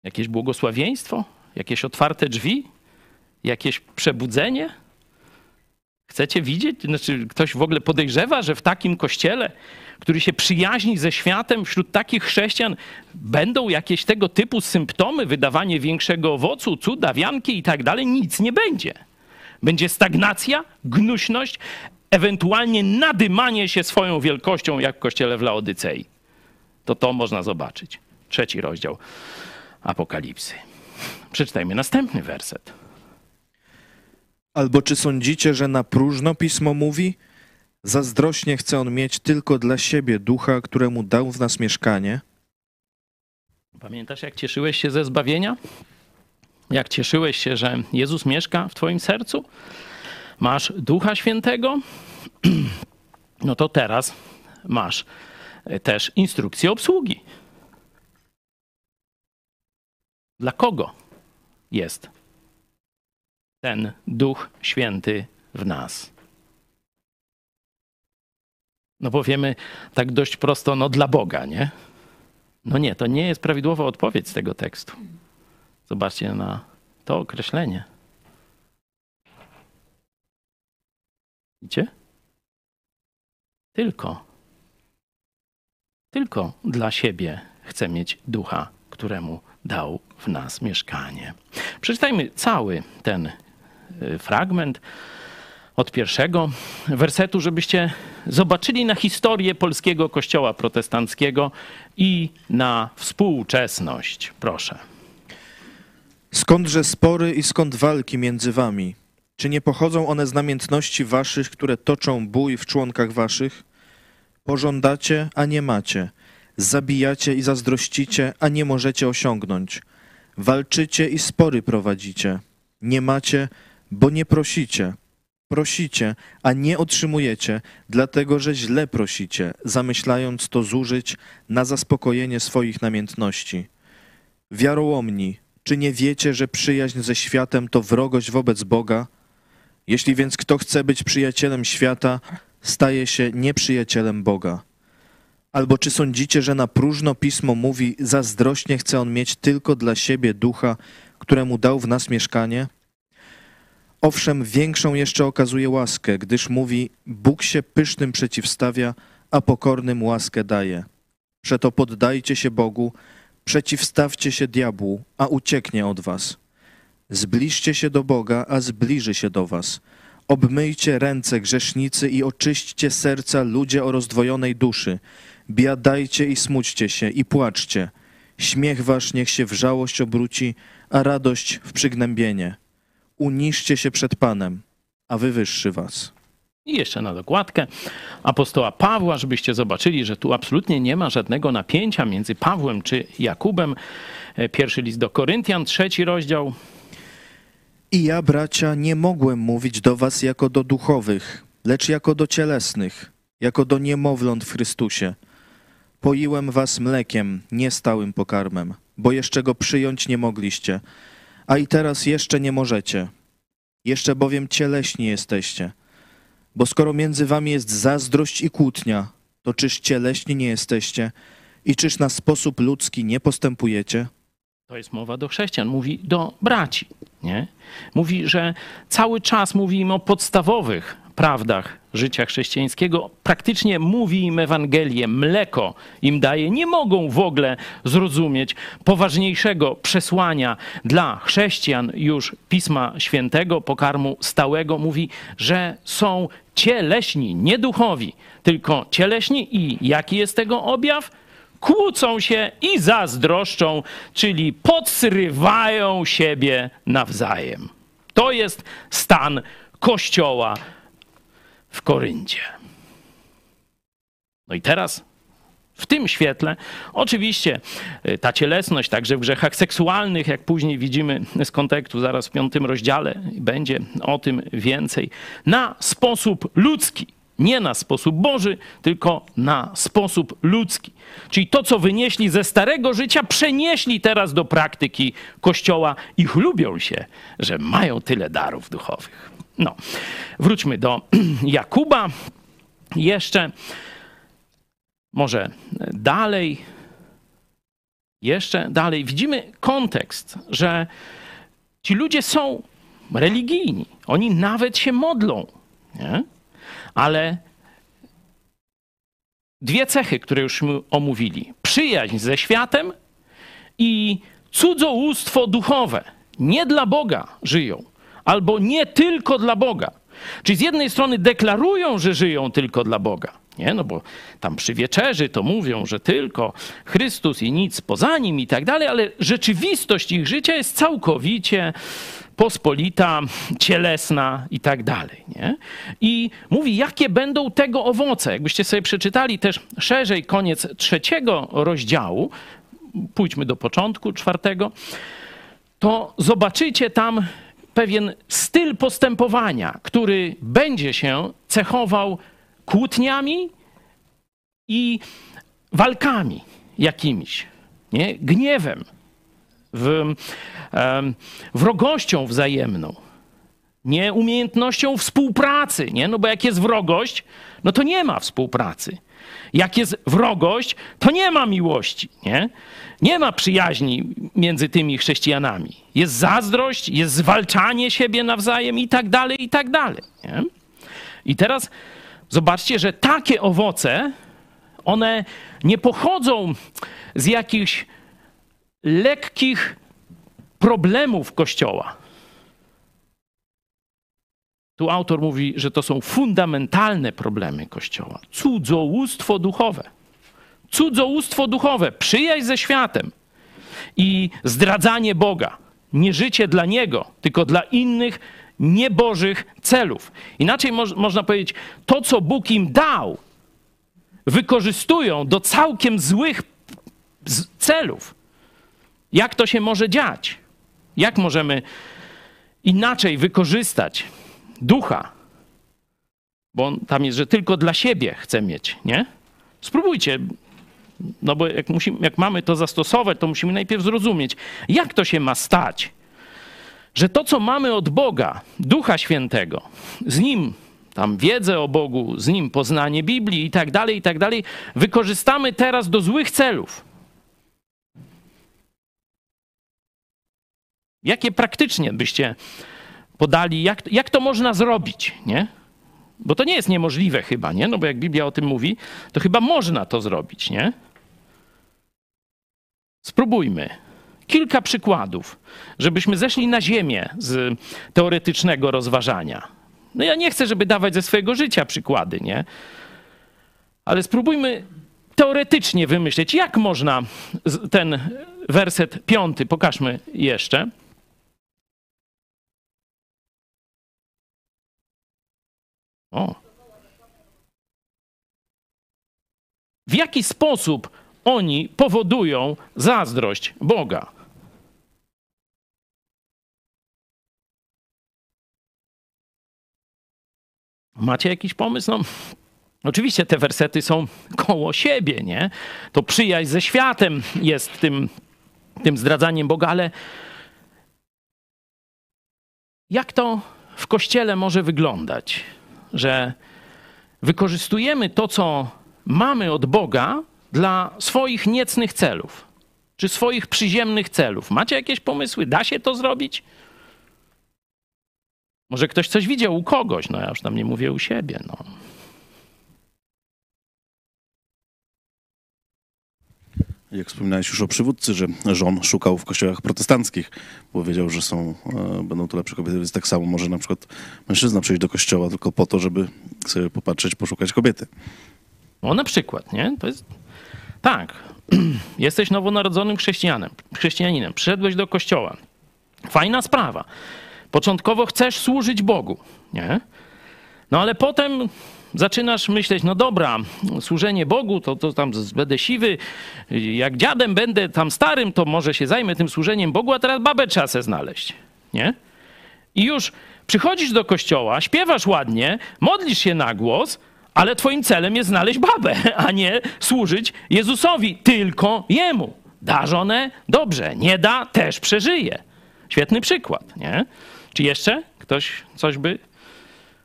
Jakieś błogosławieństwo? Jakieś otwarte drzwi? Jakieś przebudzenie? Chcecie widzieć? Znaczy, ktoś w ogóle podejrzewa, że w takim kościele, który się przyjaźni ze światem, wśród takich chrześcijan będą jakieś tego typu symptomy, wydawanie większego owocu, cuda, wianki i tak dalej? Nic nie będzie. Będzie stagnacja, gnuśność, ewentualnie nadymanie się swoją wielkością, jak w kościele w Laodycei. To to można zobaczyć. Trzeci rozdział Apokalipsy. Przeczytajmy następny werset. Albo czy sądzicie, że na próżno pismo mówi? Zazdrośnie chce on mieć tylko dla siebie ducha, któremu dał w nas mieszkanie. Pamiętasz, jak cieszyłeś się ze zbawienia? Jak cieszyłeś się, że Jezus mieszka w Twoim sercu? Masz Ducha Świętego? No to teraz masz też instrukcję obsługi. Dla kogo jest ten Duch Święty w nas? No powiemy tak dość prosto, no dla Boga, nie? No nie, to nie jest prawidłowa odpowiedź z tego tekstu. Zobaczcie na to określenie. Widzicie? Tylko, tylko dla siebie chce mieć ducha, któremu dał w nas mieszkanie. Przeczytajmy cały ten y, fragment od pierwszego wersetu, żebyście zobaczyli na historię polskiego kościoła protestanckiego i na współczesność. Proszę. Skądże spory i skąd walki między wami? Czy nie pochodzą one z namiętności waszych, które toczą bój w członkach waszych? Pożądacie, a nie macie. Zabijacie i zazdrościcie, a nie możecie osiągnąć. Walczycie i spory prowadzicie. Nie macie, bo nie prosicie. Prosicie, a nie otrzymujecie, dlatego że źle prosicie, zamyślając to zużyć na zaspokojenie swoich namiętności. Wiarołomni, czy nie wiecie, że przyjaźń ze światem to wrogość wobec Boga? Jeśli więc kto chce być przyjacielem świata, staje się nieprzyjacielem Boga. Albo czy sądzicie, że na próżno pismo mówi, zazdrośnie chce on mieć tylko dla siebie ducha, któremu dał w nas mieszkanie? Owszem, większą jeszcze okazuje łaskę, gdyż mówi, Bóg się pysznym przeciwstawia, a pokornym łaskę daje. Przeto poddajcie się Bogu, przeciwstawcie się diabłu, a ucieknie od was. Zbliżcie się do Boga, a zbliży się do was. Obmyjcie ręce grzesznicy i oczyśćcie serca ludzie o rozdwojonej duszy. Biadajcie i smućcie się i płaczcie. Śmiech wasz niech się w żałość obróci, a radość w przygnębienie. Uniszcie się przed Panem, a wywyższy was. I jeszcze na dokładkę apostoła Pawła, żebyście zobaczyli, że tu absolutnie nie ma żadnego napięcia między Pawłem czy Jakubem. Pierwszy list do Koryntian, trzeci rozdział. I ja, bracia, nie mogłem mówić do was jako do duchowych, lecz jako do cielesnych, jako do niemowląt w Chrystusie. Poiłem was mlekiem, nie stałym pokarmem, bo jeszcze go przyjąć nie mogliście, a i teraz jeszcze nie możecie. Jeszcze bowiem cieleśni jesteście. Bo skoro między wami jest zazdrość i kłótnia, to czyż cieleśni nie jesteście i czyż na sposób ludzki nie postępujecie? To jest mowa do chrześcijan, mówi do braci. Nie? Mówi, że cały czas mówi im o podstawowych prawdach życia chrześcijańskiego. Praktycznie mówi im Ewangelię, mleko im daje. Nie mogą w ogóle zrozumieć poważniejszego przesłania dla chrześcijan już Pisma Świętego, pokarmu stałego. Mówi, że są cieleśni, nie duchowi, tylko cieleśni i jaki jest tego objaw? kłócą się i zazdroszczą, czyli podsrywają siebie nawzajem. To jest stan Kościoła w Koryncie. No i teraz w tym świetle, oczywiście y, ta cielesność, także w grzechach seksualnych, jak później widzimy z kontekstu, zaraz w piątym rozdziale będzie o tym więcej, na sposób ludzki nie na sposób Boży, tylko na sposób ludzki. Czyli to, co wynieśli ze starego życia, przenieśli teraz do praktyki Kościoła i chlubią się, że mają tyle darów duchowych. No, wróćmy do Jakuba. Jeszcze, może dalej, jeszcze dalej. Widzimy kontekst, że ci ludzie są religijni. Oni nawet się modlą. Nie? ale dwie cechy, które już omówili: przyjaźń ze światem i cudzołóstwo duchowe. Nie dla Boga żyją, albo nie tylko dla Boga. Czyli z jednej strony deklarują, że żyją tylko dla Boga, nie? No bo tam przy wieczerzy to mówią, że tylko Chrystus i nic poza nim i tak dalej, ale rzeczywistość ich życia jest całkowicie pospolita, cielesna i tak dalej. Nie? I mówi, jakie będą tego owoce. Jakbyście sobie przeczytali też szerzej koniec trzeciego rozdziału, pójdźmy do początku czwartego, to zobaczycie tam pewien styl postępowania, który będzie się cechował kłótniami i walkami jakimiś, nie? gniewem, w, wrogością wzajemną, nie umiejętnością współpracy, nie? No bo jak jest wrogość, no to nie ma współpracy. Jak jest wrogość, to nie ma miłości, nie? Nie ma przyjaźni między tymi chrześcijanami. Jest zazdrość, jest zwalczanie siebie nawzajem i tak dalej, i tak dalej. Nie? I teraz zobaczcie, że takie owoce, one nie pochodzą z jakichś lekkich problemów Kościoła. Tu autor mówi, że to są fundamentalne problemy Kościoła. Cudzołóstwo duchowe. Cudzołóstwo duchowe, przyjaźń ze światem i zdradzanie Boga. Nie życie dla Niego, tylko dla innych niebożych celów. Inaczej mo można powiedzieć, to co Bóg im dał, wykorzystują do całkiem złych celów. Jak to się może dziać? Jak możemy inaczej wykorzystać ducha? Bo on tam jest, że tylko dla siebie chce mieć, nie? Spróbujcie, no bo jak, musimy, jak mamy to zastosować, to musimy najpierw zrozumieć, jak to się ma stać, że to, co mamy od Boga, Ducha Świętego, z Nim tam wiedzę o Bogu, z Nim poznanie Biblii i tak dalej, i tak dalej, wykorzystamy teraz do złych celów. Jakie praktycznie byście podali, jak, jak to można zrobić, nie? Bo to nie jest niemożliwe chyba, nie? No bo jak Biblia o tym mówi, to chyba można to zrobić, nie? Spróbujmy. Kilka przykładów, żebyśmy zeszli na ziemię z teoretycznego rozważania. No ja nie chcę, żeby dawać ze swojego życia przykłady, nie? Ale spróbujmy teoretycznie wymyśleć, jak można ten werset piąty, pokażmy jeszcze. O. W jaki sposób oni powodują zazdrość Boga? Macie jakiś pomysł? No, oczywiście te wersety są koło siebie, nie? To przyjaźń ze światem jest tym, tym zdradzaniem Boga, ale jak to w kościele może wyglądać? Że wykorzystujemy to, co mamy od Boga dla swoich niecnych celów, czy swoich przyziemnych celów. Macie jakieś pomysły? Da się to zrobić? Może ktoś coś widział u kogoś, no ja już tam nie mówię u siebie. No. Jak wspominałeś już o przywódcy, że żon szukał w kościołach protestanckich, bo wiedział, że są, e, będą tu lepsze kobiety, więc tak samo może na przykład mężczyzna przyjść do kościoła tylko po to, żeby sobie popatrzeć, poszukać kobiety. No na przykład, nie? To jest... Tak, jesteś nowonarodzonym chrześcijanem, chrześcijaninem, przyszedłeś do kościoła. Fajna sprawa. Początkowo chcesz służyć Bogu, nie? No ale potem zaczynasz myśleć, no dobra, służenie Bogu, to, to tam będę siwy, jak dziadem będę tam starym, to może się zajmę tym służeniem Bogu, a teraz babę trzeba se znaleźć, nie? I już przychodzisz do kościoła, śpiewasz ładnie, modlisz się na głos, ale twoim celem jest znaleźć babę, a nie służyć Jezusowi, tylko Jemu. Da żonę? Dobrze. Nie da? Też przeżyje. Świetny przykład, nie? Czy jeszcze ktoś coś by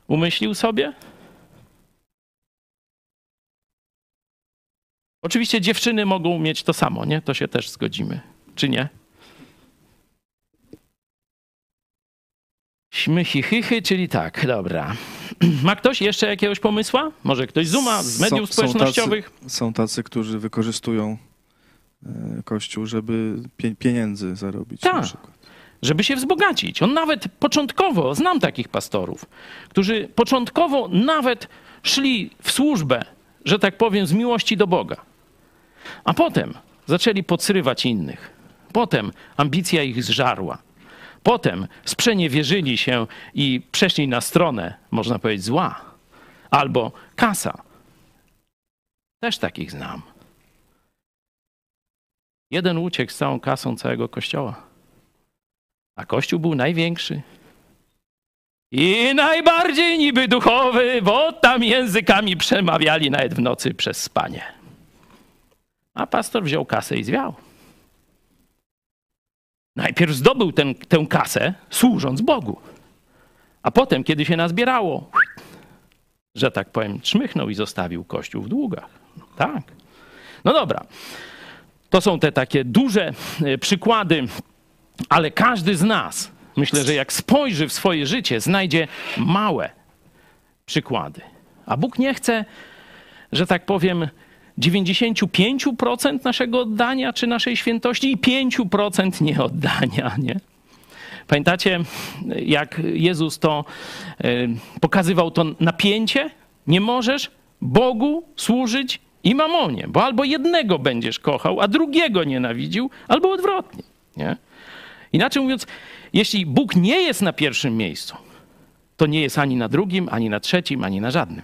umyślił sobie? Oczywiście dziewczyny mogą mieć to samo, nie? To się też zgodzimy. Czy nie? Śmychichychy, czyli tak, dobra. Ma ktoś jeszcze jakiegoś pomysła? Może ktoś zuma z mediów są, społecznościowych? Są tacy, są tacy, którzy wykorzystują e, Kościół, żeby pie, pieniędzy zarobić Tak. na przykład. żeby się wzbogacić. On nawet początkowo, znam takich pastorów, którzy początkowo nawet szli w służbę, że tak powiem, z miłości do Boga. A potem zaczęli podsyrywać innych. Potem ambicja ich zżarła. Potem sprzeniewierzyli się i przeszli na stronę, można powiedzieć, zła. Albo kasa. Też takich znam. Jeden uciekł z całą kasą całego kościoła. A kościół był największy. I najbardziej niby duchowy, bo tam językami przemawiali nawet w nocy przez spanie. A pastor wziął kasę i zwiał. Najpierw zdobył ten, tę kasę, służąc Bogu. A potem, kiedy się nazbierało, że tak powiem, czmychnął i zostawił kościół w długach. Tak. No dobra. To są te takie duże e, przykłady, ale każdy z nas, myślę, że jak spojrzy w swoje życie, znajdzie małe przykłady. A Bóg nie chce, że tak powiem, 95% naszego oddania czy naszej świętości i 5% nieoddania, nie? Pamiętacie, jak Jezus to y, pokazywał to napięcie? Nie możesz Bogu służyć i mamonie, bo albo jednego będziesz kochał, a drugiego nienawidził, albo odwrotnie, nie? Inaczej mówiąc, jeśli Bóg nie jest na pierwszym miejscu, to nie jest ani na drugim, ani na trzecim, ani na żadnym.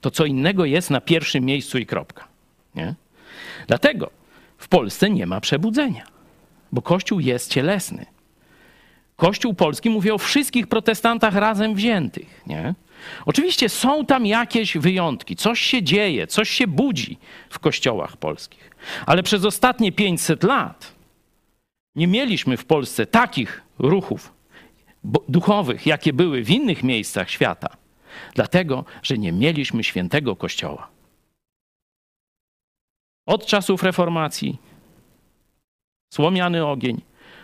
To co innego jest na pierwszym miejscu i kropka. Nie? Dlatego w Polsce nie ma przebudzenia, bo Kościół jest cielesny. Kościół polski mówi o wszystkich protestantach razem wziętych. Nie? Oczywiście są tam jakieś wyjątki, coś się dzieje, coś się budzi w kościołach polskich, ale przez ostatnie 500 lat nie mieliśmy w Polsce takich ruchów duchowych, jakie były w innych miejscach świata, dlatego że nie mieliśmy świętego Kościoła. Od czasów reformacji, słomiany ogień,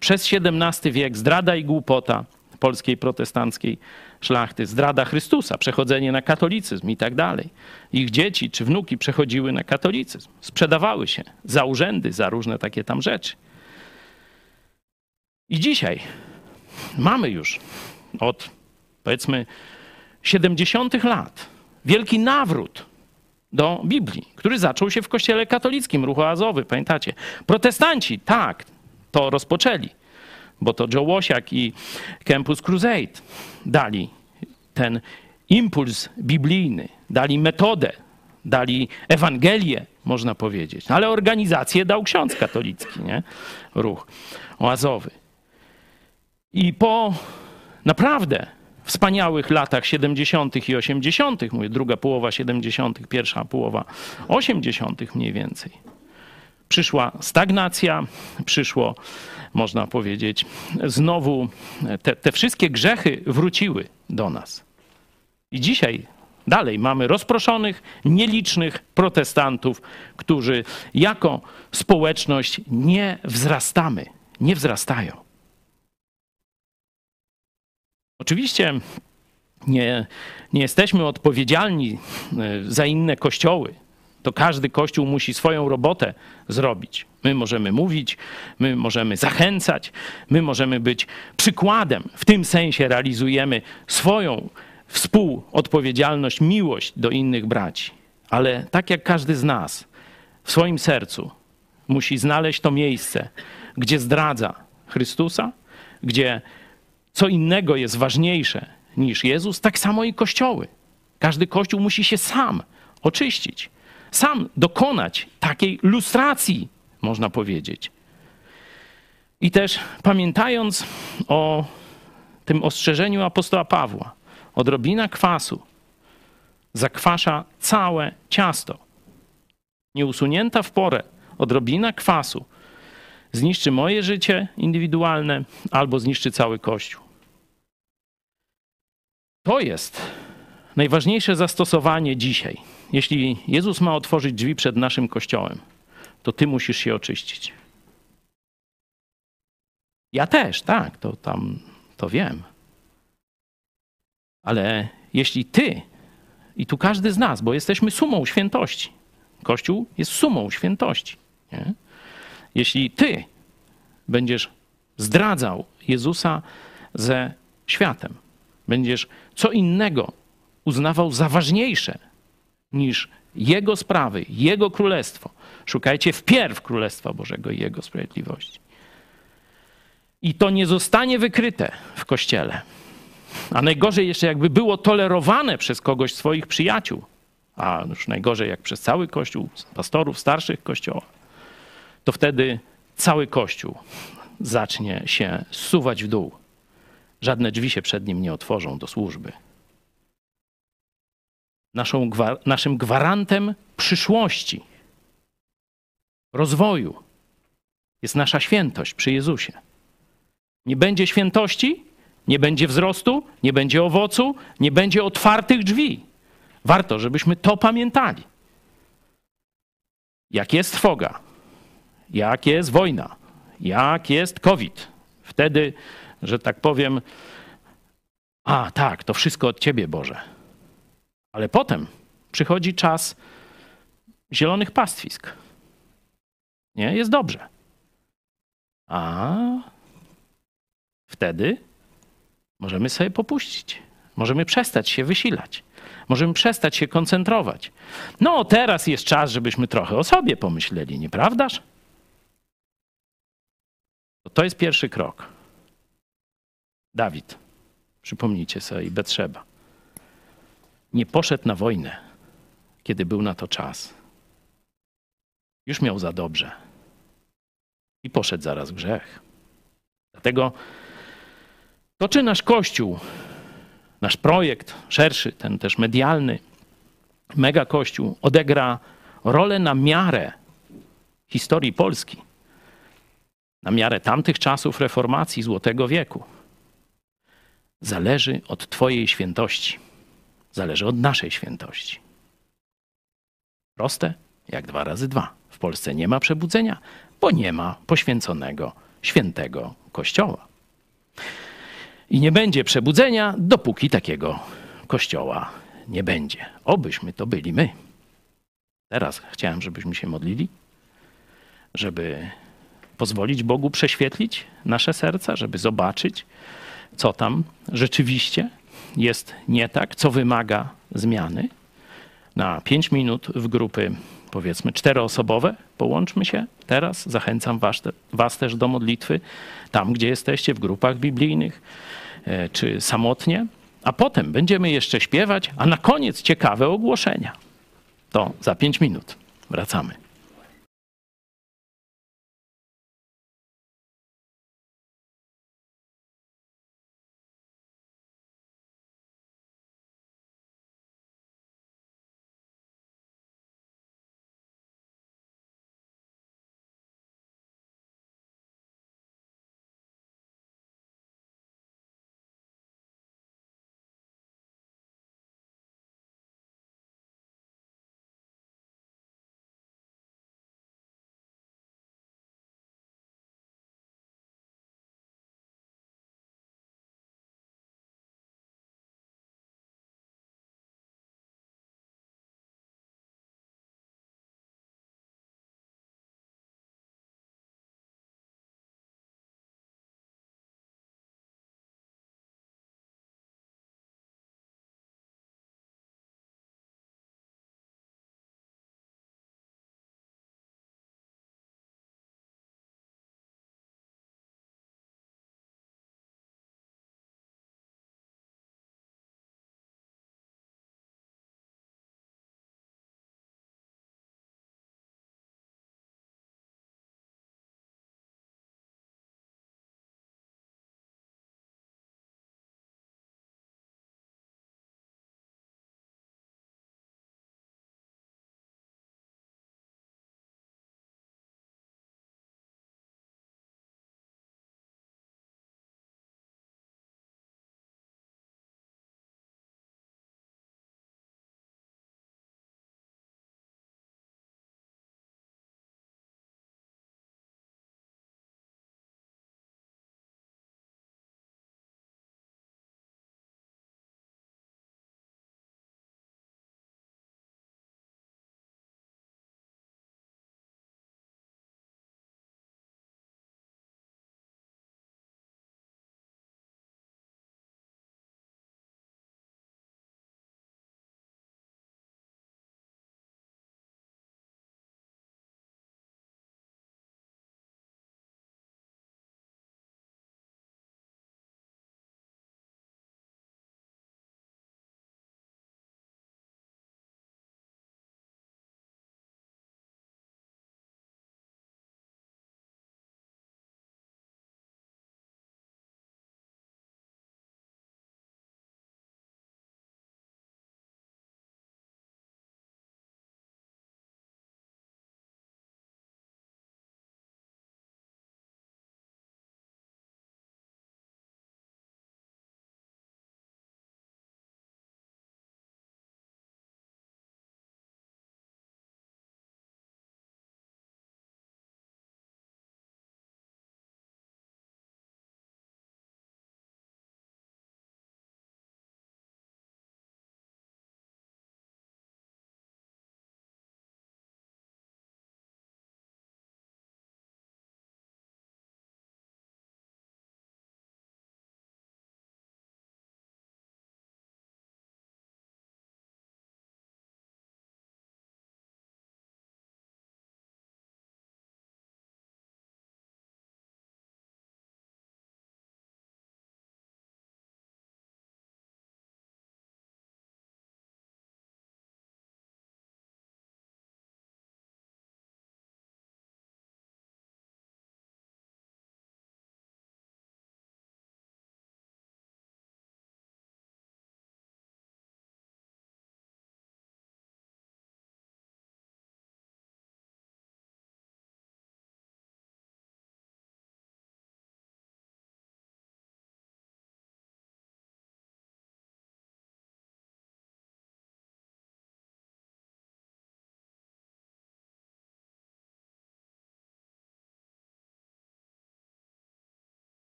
przez XVII wiek zdrada i głupota polskiej protestanckiej szlachty, zdrada Chrystusa, przechodzenie na katolicyzm i tak dalej. Ich dzieci czy wnuki przechodziły na katolicyzm, sprzedawały się za urzędy, za różne takie tam rzeczy. I dzisiaj mamy już od powiedzmy 70 lat wielki nawrót do Biblii, który zaczął się w kościele katolickim, ruchu azowy, pamiętacie? Protestanci, tak, to rozpoczęli, bo to Joe Łosiak i Campus Crusade dali ten impuls biblijny, dali metodę, dali Ewangelię, można powiedzieć. Ale organizację dał ksiądz katolicki, nie? Ruch oazowy. I po naprawdę wspaniałych latach 70. i 80., mówię druga połowa 70., pierwsza połowa 80. mniej więcej, przyszła stagnacja, przyszło, można powiedzieć, znowu te, te wszystkie grzechy wróciły do nas. I dzisiaj dalej mamy rozproszonych, nielicznych protestantów, którzy jako społeczność nie wzrastamy, nie wzrastają. Oczywiście nie, nie jesteśmy odpowiedzialni e, za inne kościoły. To każdy kościół musi swoją robotę zrobić. My możemy mówić, my możemy zachęcać, my możemy być przykładem. W tym sensie realizujemy swoją współodpowiedzialność, miłość do innych braci. Ale tak jak każdy z nas w swoim sercu musi znaleźć to miejsce, gdzie zdradza Chrystusa, gdzie co innego jest ważniejsze niż Jezus, tak samo i kościoły. Każdy kościół musi się sam oczyścić, sam dokonać takiej lustracji, można powiedzieć. I też pamiętając o tym ostrzeżeniu apostoła Pawła, odrobina kwasu zakwasza całe ciasto. Nieusunięta w porę odrobina kwasu zniszczy moje życie indywidualne albo zniszczy cały Kościół. To jest najważniejsze zastosowanie dzisiaj. Jeśli Jezus ma otworzyć drzwi przed naszym Kościołem, to ty musisz się oczyścić. Ja też, tak, to tam to wiem. Ale jeśli ty, i tu każdy z nas, bo jesteśmy sumą świętości, Kościół jest sumą świętości. Nie? Jeśli ty będziesz zdradzał Jezusa ze światem, będziesz co innego uznawał za ważniejsze niż Jego sprawy, Jego królestwo. Szukajcie wpierw Królestwa Bożego i Jego sprawiedliwości. I to nie zostanie wykryte w Kościele. A najgorzej jeszcze jakby było tolerowane przez kogoś swoich przyjaciół, a już najgorzej jak przez cały Kościół, pastorów starszych Kościoła, to wtedy cały Kościół zacznie się zsuwać w dół. Żadne drzwi się przed nim nie otworzą do służby. Naszą, naszym gwarantem przyszłości, rozwoju jest nasza świętość przy Jezusie. Nie będzie świętości, nie będzie wzrostu, nie będzie owocu, nie będzie otwartych drzwi. Warto, żebyśmy to pamiętali. Jak jest trwoga, jak jest wojna, jak jest COVID, wtedy, że tak powiem, a tak, to wszystko od Ciebie, Boże. Ale potem przychodzi czas zielonych pastwisk. Nie, jest dobrze. A wtedy możemy sobie popuścić. Możemy przestać się wysilać. Możemy przestać się koncentrować. No, teraz jest czas, żebyśmy trochę o sobie pomyśleli, nieprawdaż? To jest pierwszy krok. Dawid, przypomnijcie sobie, i Betrzeba. Nie poszedł na wojnę, kiedy był na to czas. Już miał za dobrze. I poszedł zaraz grzech. Dlatego to, czy nasz Kościół, nasz projekt szerszy, ten też medialny, mega Kościół, odegra rolę na miarę historii Polski, na miarę tamtych czasów reformacji Złotego wieku, zależy od Twojej świętości, zależy od naszej świętości. Proste jak dwa razy dwa. W Polsce nie ma przebudzenia, bo nie ma poświęconego świętego Kościoła. I nie będzie przebudzenia, dopóki takiego kościoła nie będzie. Obyśmy to byli my. Teraz chciałem, żebyśmy się modlili, żeby pozwolić Bogu prześwietlić nasze serca, żeby zobaczyć, co tam rzeczywiście jest nie tak, co wymaga zmiany. Na pięć minut w grupy, powiedzmy, czteroosobowe połączmy się teraz. Zachęcam was, was też do modlitwy tam, gdzie jesteście, w grupach biblijnych e, czy samotnie. A potem będziemy jeszcze śpiewać, a na koniec ciekawe ogłoszenia. To za pięć minut. Wracamy.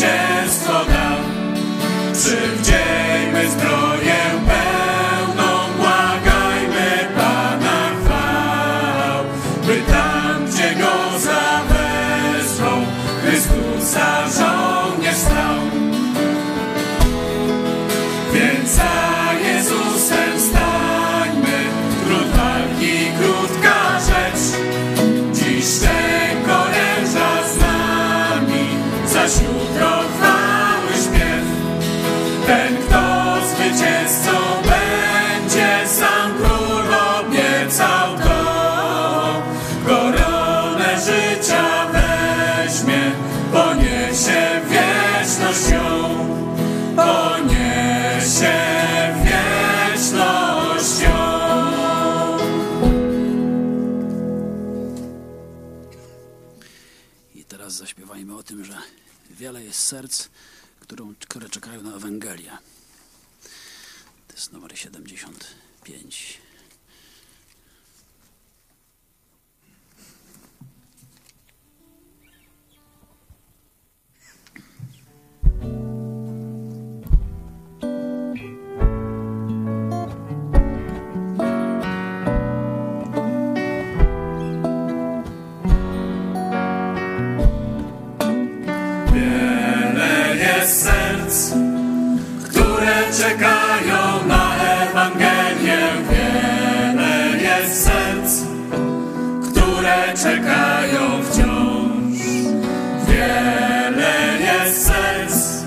Pan tym, że wiele jest serc, którą, które czekają na Ewangelię. To jest numer 75. Wiele jest serc, które czekają na Ewangelię. Wiele jest serc, które czekają wciąż. Wiele jest serc,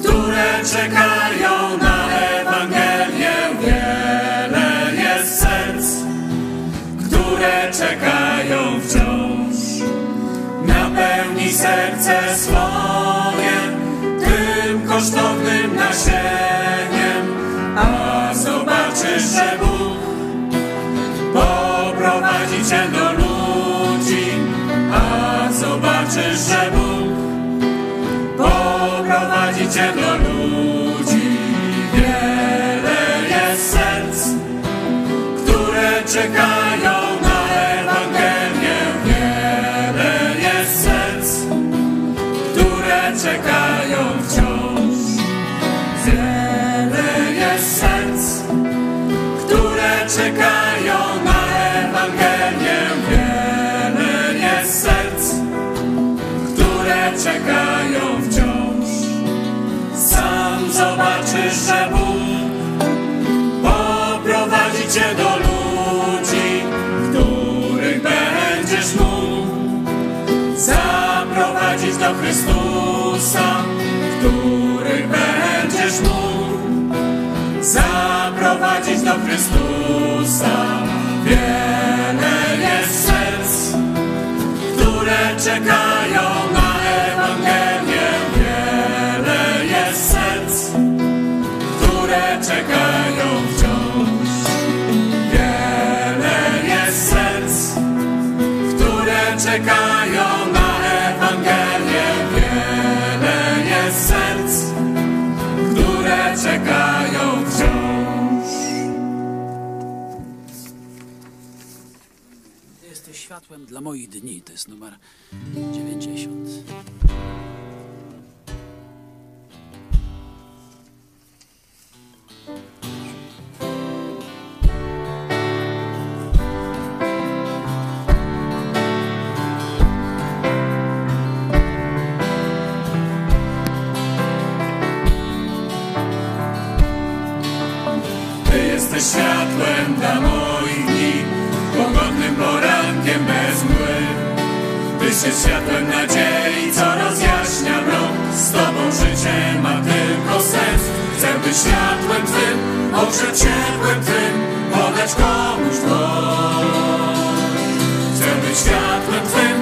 które czekają na Ewangelię. Wiele jest serc, które czekają wciąż. Napełnij serce swoje kosztownym nasieniem, a zobaczysz, że Bóg poprowadzi cię do ludzi, a zobaczysz, że Bóg poprowadzi cię do ludzi. Do ludzi, których będziesz mógł zaprowadzić do Chrystusa, których będziesz mógł zaprowadzić do Chrystusa. Wiele jest serc, które czekają na Ewangelię. Czekają na Ewangelię. Wiele jest serc, które czekają wciąż. Ty jesteś światłem dla moich dni. To jest numer 90. jesteś światłem dla moich dni, pogodnym porankiem bez mgły. Tyś jest światłem nadziei, co rozjaśnia mrok. Z Tobą życie ma tylko sens. Chcę być światłem Twym, ogrzeć ciepłem Twym, podać komuś dłoń. Chcę być światłem Twym,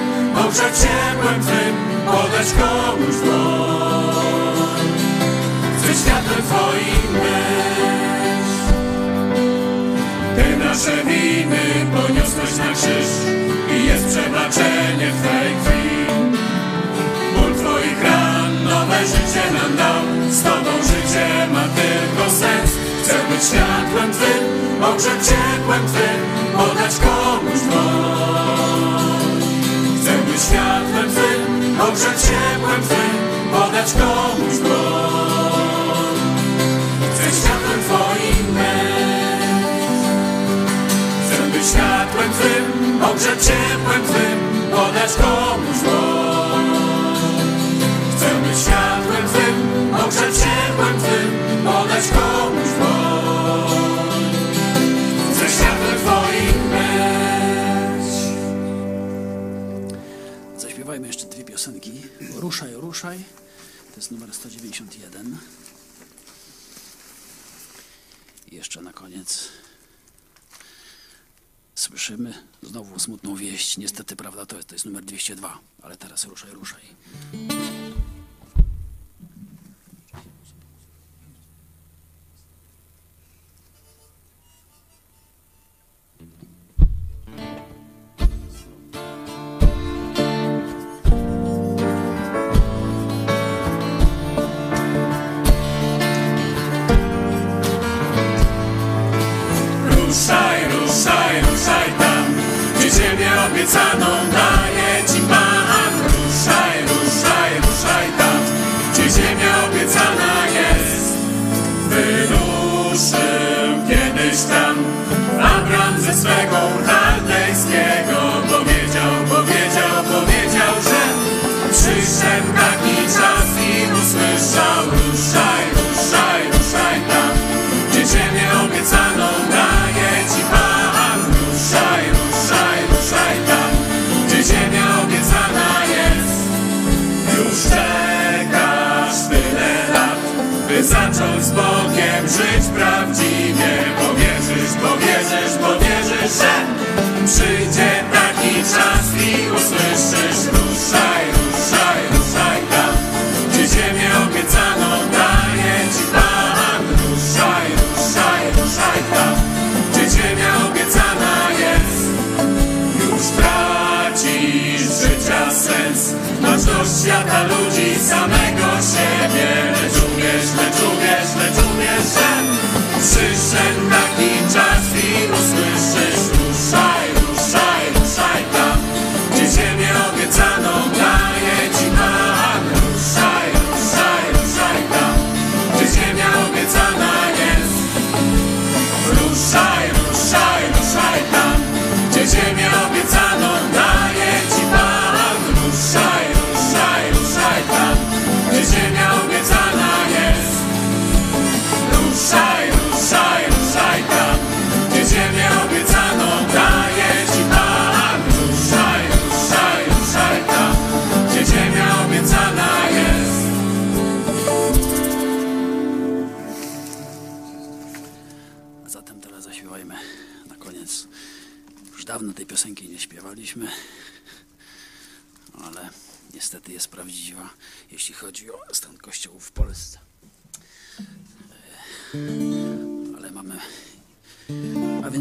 ogrzeć ciepłem Twym, podać komuś dłoń. Nasze winy poniosłeś na krzyż i jest przebaczenie w Twej krwi. Ból Twoich ran nowe życie nam dał, z Tobą życie ma tylko sens. Chcę być światłem Twym, ogrzeć ciepłem Twym, podać komuś dłoń. Chcę być światłem Twym, ogrzeć ciepłem Twym, podać komuś dłoń. Ciepłem Twym, podać komuś dłoń. Chcę być światłem Twym, ogrzeć ciepłem Twym, podać komuś dłoń. Chcę światłem Twoim być. Zaśpiewajmy jeszcze dwie piosenki. Ruszaj, ruszaj. To jest numer 191. I jeszcze na koniec słyszymy znowu smutną wieść. Niestety, prawda, to jest, to jest numer 202, ale teraz ruszaj, ruszaj. Ruszaj, ruszaj, ruszaj tam, gdzie ziemię obiecaną daje Ci Pan. Że przyjdzie taki czas i usłyszysz. Ruszaj, ruszaj, ruszaj tam, gdzie ziemię obiecaną daje Ci Pan. Ruszaj, ruszaj, ruszaj tam, gdzie ziemia obiecana jest. Już tracisz życia sens Masz dość świata ludzi, samego siebie Lecz uwierz, lecz uwierz, lecz uwierz, że Przyszedł taki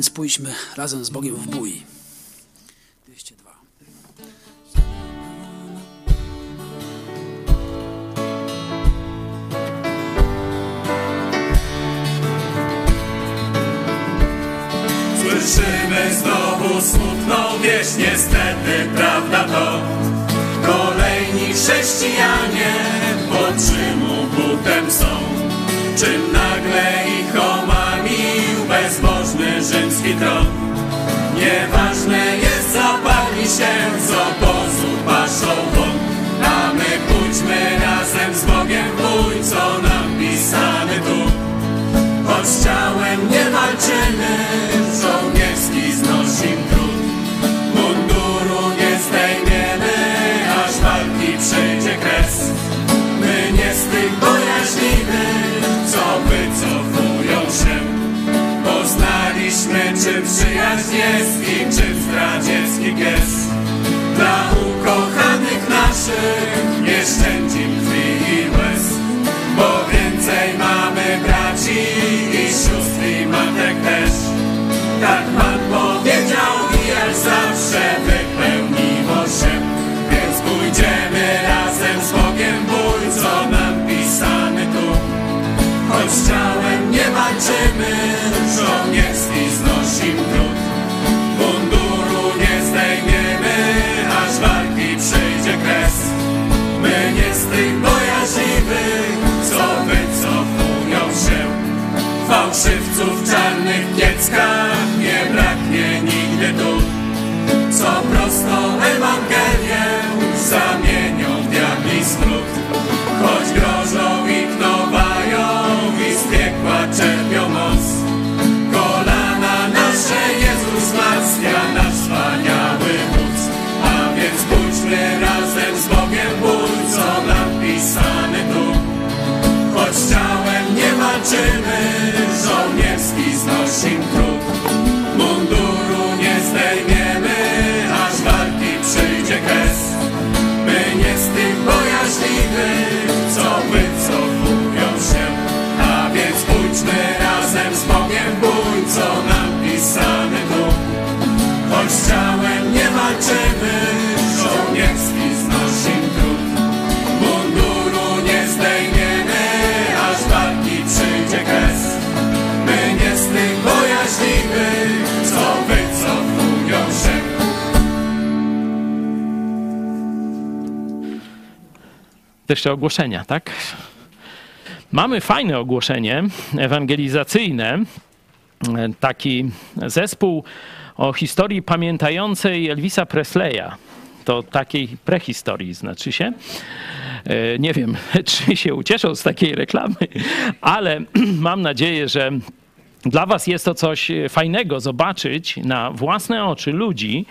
więc pójdźmy razem z Bogiem w bój. 202. Słyszymy znowu smutną wieść, niestety prawda to Kolejni chrześcijanie pod Rzymu butem są Czym nagle ich omamił bezbożny rzymski tron. Nieważne jest zapadli się z obozu paszą won A my pójdźmy razem z Bogiem bój, co nam pisany tu. Choć ciałem nie walczymy, żołnierski przyjaźń jest i czy zdradziecki gest Dla ukochanych naszych nie szczędzi krwi i łez Bo więcej mamy braci i sióstr i matek też. Tak Pan powiedział i jak zawsze wypełniło się. Więc pójdziemy razem z Bogiem bój, co nam pisany tu. Choć ciałem nie walczymy tych bojaźliwych, co wycofują się. Fałszywców czarnych pieckach nie braknie nigdy tu. Co prosto Ewangelię jeszcze ogłoszenia, tak? Mamy fajne ogłoszenie ewangelizacyjne. Taki zespół o historii pamiętającej Elvisa Presleya. To takiej prehistorii znaczy się. E, Nie wiem, czy się ucieszą z takiej reklamy, ale mam nadzieję, że dla Was jest to coś fajnego zobaczyć na własne oczy ludzi,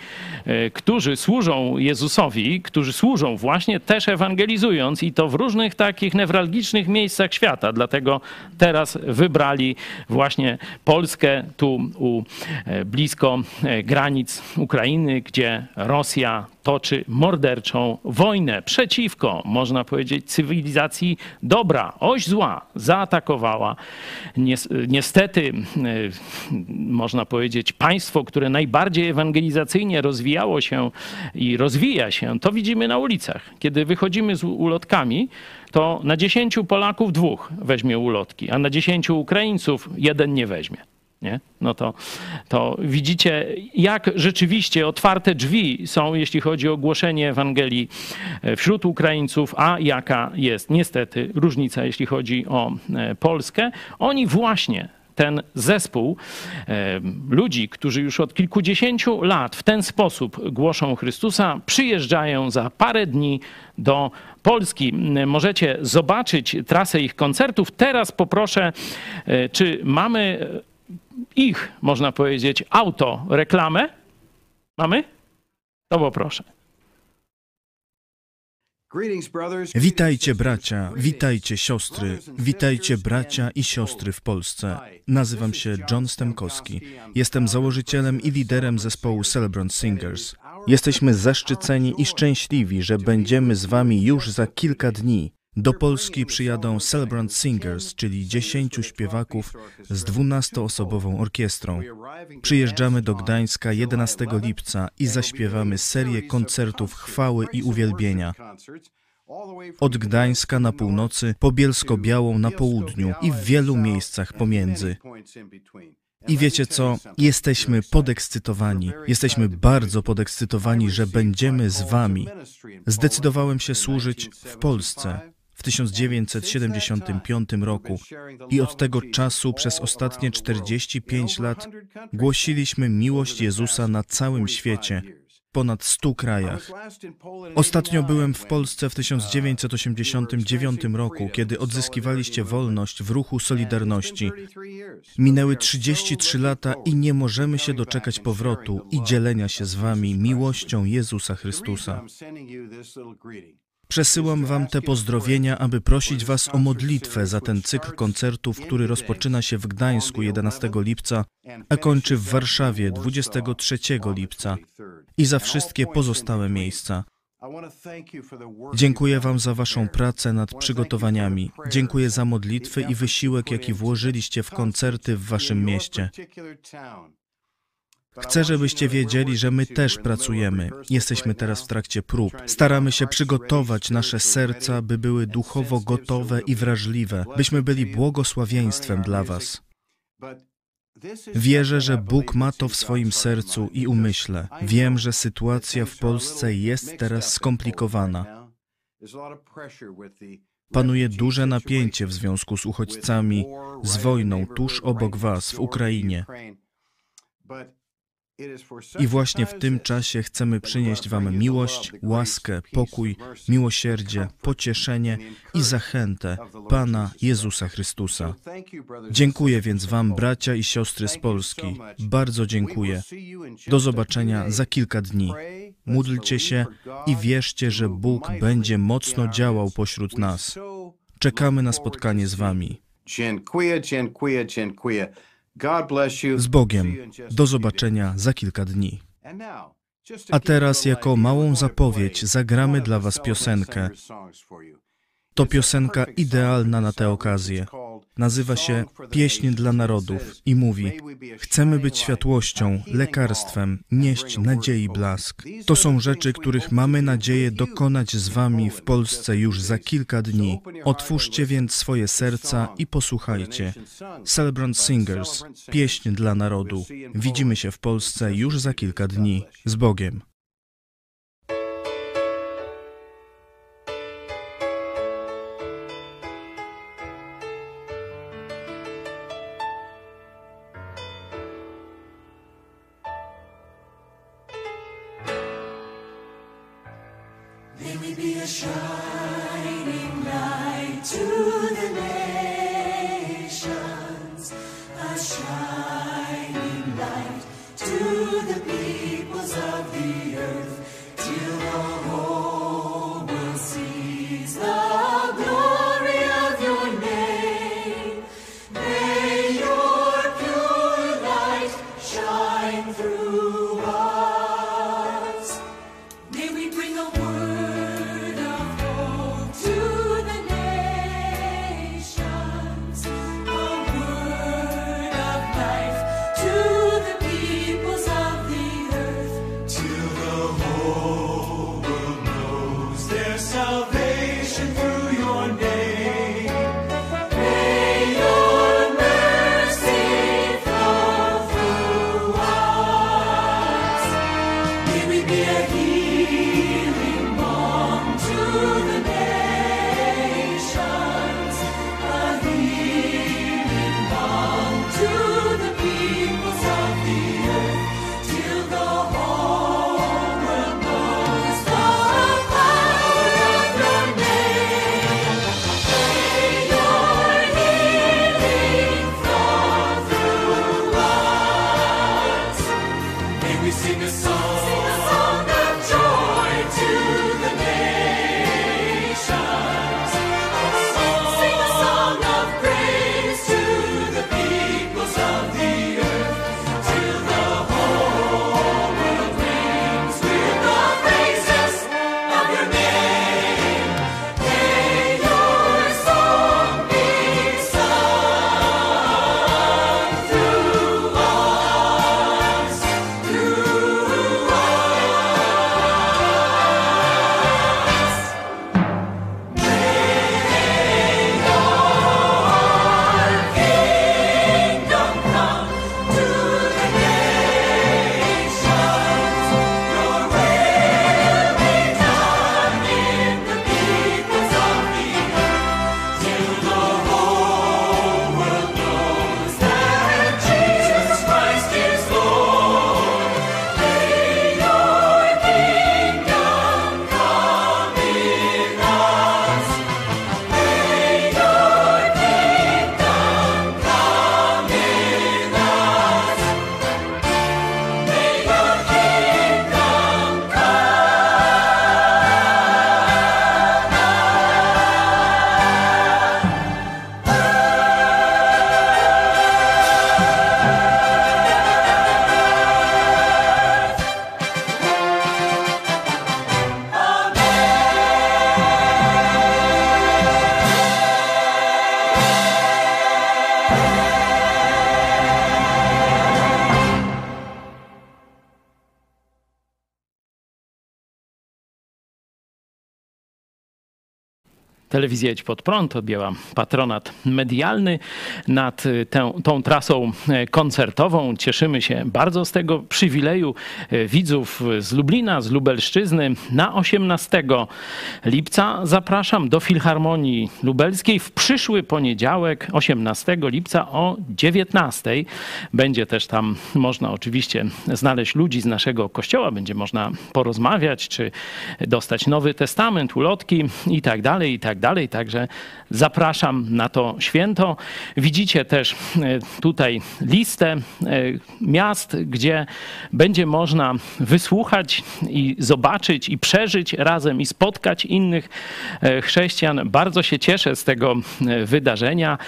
którzy służą Jezusowi, którzy służą właśnie też ewangelizując i to w różnych takich newralgicznych miejscach świata. Dlatego teraz wybrali właśnie Polskę tu u, e, blisko e, granic Ukrainy, gdzie Rosja toczy morderczą wojnę przeciwko, można powiedzieć, cywilizacji dobra. Oś zła zaatakowała nies- niestety, e, można powiedzieć, państwo, które najbardziej ewangelizacyjnie rozwijało się i rozwija się, to widzimy na ulicach. Kiedy wychodzimy z ulotkami, to na 10 Polaków dwóch weźmie ulotki, a na 10 Ukraińców jeden nie weźmie. Nie? No to, to widzicie, jak rzeczywiście otwarte drzwi są, jeśli chodzi o głoszenie Ewangelii e, wśród Ukraińców, a jaka jest niestety różnica, jeśli chodzi o e, Polskę. Oni właśnie ten zespół e, ludzi, którzy już od kilkudziesięciu lat w ten sposób głoszą Chrystusa, przyjeżdżają za parę dni do Polski. Możecie zobaczyć trasę ich koncertów. Teraz poproszę, czy mamy ich, można powiedzieć, autoreklamę? Mamy? To poproszę. Witajcie bracia, witajcie siostry, witajcie bracia i siostry w Polsce. Nazywam się John Stemkowski. Jestem założycielem i liderem zespołu Celebrant Singers. Jesteśmy zaszczyceni i szczęśliwi, że będziemy z wami już za kilka dni. Do Polski przyjadą Celebrant Singers, czyli 10 śpiewaków z 12-osobową orkiestrą. Przyjeżdżamy do Gdańska 11 lipca i zaśpiewamy serię koncertów chwały i uwielbienia. Od Gdańska na północy, po Bielsko-Białą na południu i w wielu miejscach pomiędzy. I wiecie co? Jesteśmy podekscytowani. Jesteśmy bardzo podekscytowani, że będziemy z Wami. Zdecydowałem się służyć w Polsce w 1975 roku i od tego czasu przez ostatnie 45 lat głosiliśmy miłość Jezusa na całym świecie, ponad 100 krajach. Ostatnio byłem w Polsce w 1989 roku, kiedy odzyskiwaliście wolność w ruchu Solidarności. Minęły 33 lata i nie możemy się doczekać powrotu i dzielenia się z Wami miłością Jezusa Chrystusa. Przesyłam Wam te pozdrowienia, aby prosić Was o modlitwę za ten cykl koncertów, który rozpoczyna się w Gdańsku 11 lipca, a kończy w Warszawie 23 lipca i za wszystkie pozostałe miejsca. Dziękuję Wam za Waszą pracę nad przygotowaniami. Dziękuję za modlitwy i wysiłek, jaki włożyliście w koncerty w Waszym mieście. Chcę, żebyście wiedzieli, że my też pracujemy. Jesteśmy teraz w trakcie prób. Staramy się przygotować nasze serca, by były duchowo gotowe i wrażliwe, byśmy byli błogosławieństwem dla Was. Wierzę, że Bóg ma to w swoim sercu i umyśle. Wiem, że sytuacja w Polsce jest teraz skomplikowana. Panuje duże napięcie w związku z uchodźcami, z wojną tuż obok Was w Ukrainie. I właśnie w tym czasie chcemy przynieść Wam miłość, łaskę, pokój, miłosierdzie, pocieszenie i zachętę Pana Jezusa Chrystusa. Dziękuję więc Wam, bracia i siostry z Polski. Bardzo dziękuję. Do zobaczenia za kilka dni. Módlcie się i wierzcie, że Bóg będzie mocno działał pośród nas. Czekamy na spotkanie z Wami. Dziękuję, dziękuję, dziękuję. Z Bogiem. Do zobaczenia za kilka dni. A teraz, jako małą zapowiedź, zagramy dla Was piosenkę. To piosenka idealna na tę okazję. Nazywa się Pieśń dla Narodów i mówi: Chcemy być światłością, lekarstwem, nieść nadziei blask. To są rzeczy, których mamy nadzieję dokonać z Wami w Polsce już za kilka dni. Otwórzcie więc swoje serca i posłuchajcie. Celebrant Singers, Pieśń dla Narodu. Widzimy się w Polsce już za kilka dni. Z Bogiem. Telewizja Jedź Pod Prąd objęła patronat medialny nad tę, tą trasą koncertową. Cieszymy się bardzo z tego przywileju widzów z Lublina, z Lubelszczyzny. Na 18 lipca zapraszam do Filharmonii Lubelskiej w przyszły poniedziałek, 18 lipca o 19. Będzie też tam można oczywiście znaleźć ludzi z naszego kościoła, będzie można porozmawiać, czy dostać Nowy Testament, ulotki i tak dalej, i tak dalej. Także zapraszam na to święto. Widzicie też e, tutaj listę e, miast, gdzie będzie można wysłuchać i zobaczyć i przeżyć razem i spotkać innych e, chrześcijan. Bardzo się cieszę z tego wydarzenia.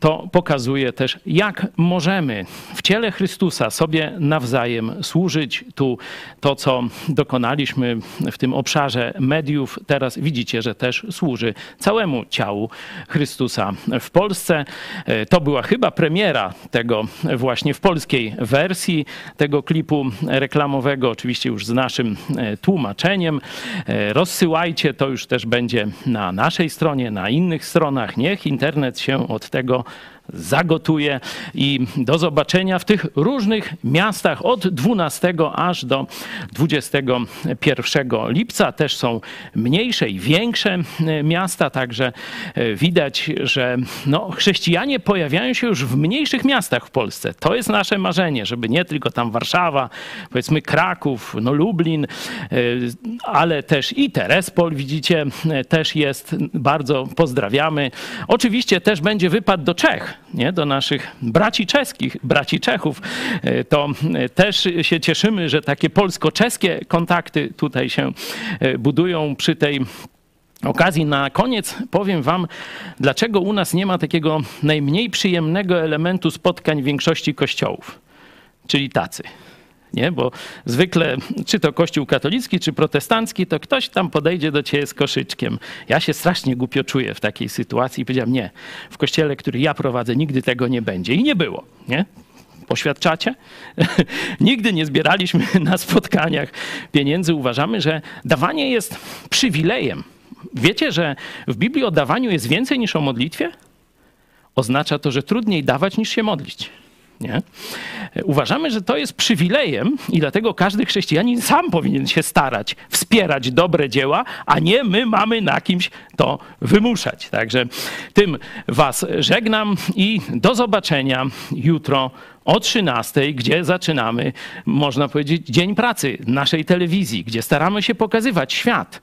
To pokazuje też, jak możemy w ciele Chrystusa sobie nawzajem służyć. Tu to, co dokonaliśmy w tym obszarze mediów, teraz widzicie, że też służy całemu ciału Chrystusa w Polsce. E, to była chyba premiera tego właśnie w polskiej wersji tego klipu reklamowego, oczywiście już z naszym e, tłumaczeniem. E, rozsyłajcie, to już też będzie na naszej stronie, na innych stronach. Niech internet się od tego zagotuje i do zobaczenia w tych różnych miastach od 12 aż do 21 lipca. Też są mniejsze i większe e, miasta, także e, widać, że no, chrześcijanie pojawiają się już w mniejszych miastach w Polsce. To jest nasze marzenie, żeby nie tylko tam Warszawa, powiedzmy Kraków, no Lublin, e, ale też i Terespol, widzicie, też jest. Bardzo pozdrawiamy. Oczywiście też będzie wypad do Czech nie? do naszych braci czeskich, braci Czechów, e, to e, też się cieszymy, że takie polsko-czeskie kontakty tutaj się e, budują przy tej okazji. Na koniec powiem Wam, dlaczego u nas nie ma takiego najmniej przyjemnego elementu spotkań większości kościołów, czyli tacy nie? Bo zwykle, czy to kościół katolicki, czy protestancki, to ktoś tam podejdzie do ciebie z koszyczkiem. Ja się strasznie głupio czuję w takiej sytuacji i powiedziałem, nie, w kościele, który ja prowadzę, nigdy tego nie będzie. I nie było, nie? Poświadczacie? Nigdy nie zbieraliśmy na spotkaniach pieniędzy. Uważamy, że dawanie jest przywilejem. Wiecie, że w Biblii o dawaniu jest więcej niż o modlitwie? Oznacza to, że trudniej dawać niż się modlić. Nie? Uważamy, że to jest przywilejem i dlatego każdy chrześcijanin sam powinien się starać, wspierać dobre dzieła, a nie my mamy na kimś to wymuszać. Także tym Was żegnam i do zobaczenia jutro o 13, gdzie zaczynamy, można powiedzieć, dzień pracy naszej telewizji, gdzie staramy się pokazywać świat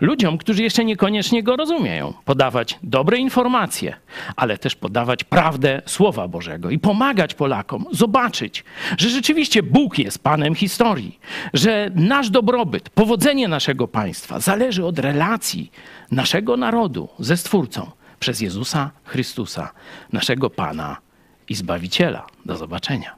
ludziom, którzy jeszcze niekoniecznie go rozumieją, podawać dobre informacje, ale też podawać prawdę Słowa Bożego i pomagać Polakom zobaczyć, że rzeczywiście Bóg jest Panem historii, że nasz dobrobyt, powodzenie naszego państwa zależy od relacji naszego narodu ze Stwórcą przez Jezusa Chrystusa, naszego Pana i Zbawiciela. Do zobaczenia.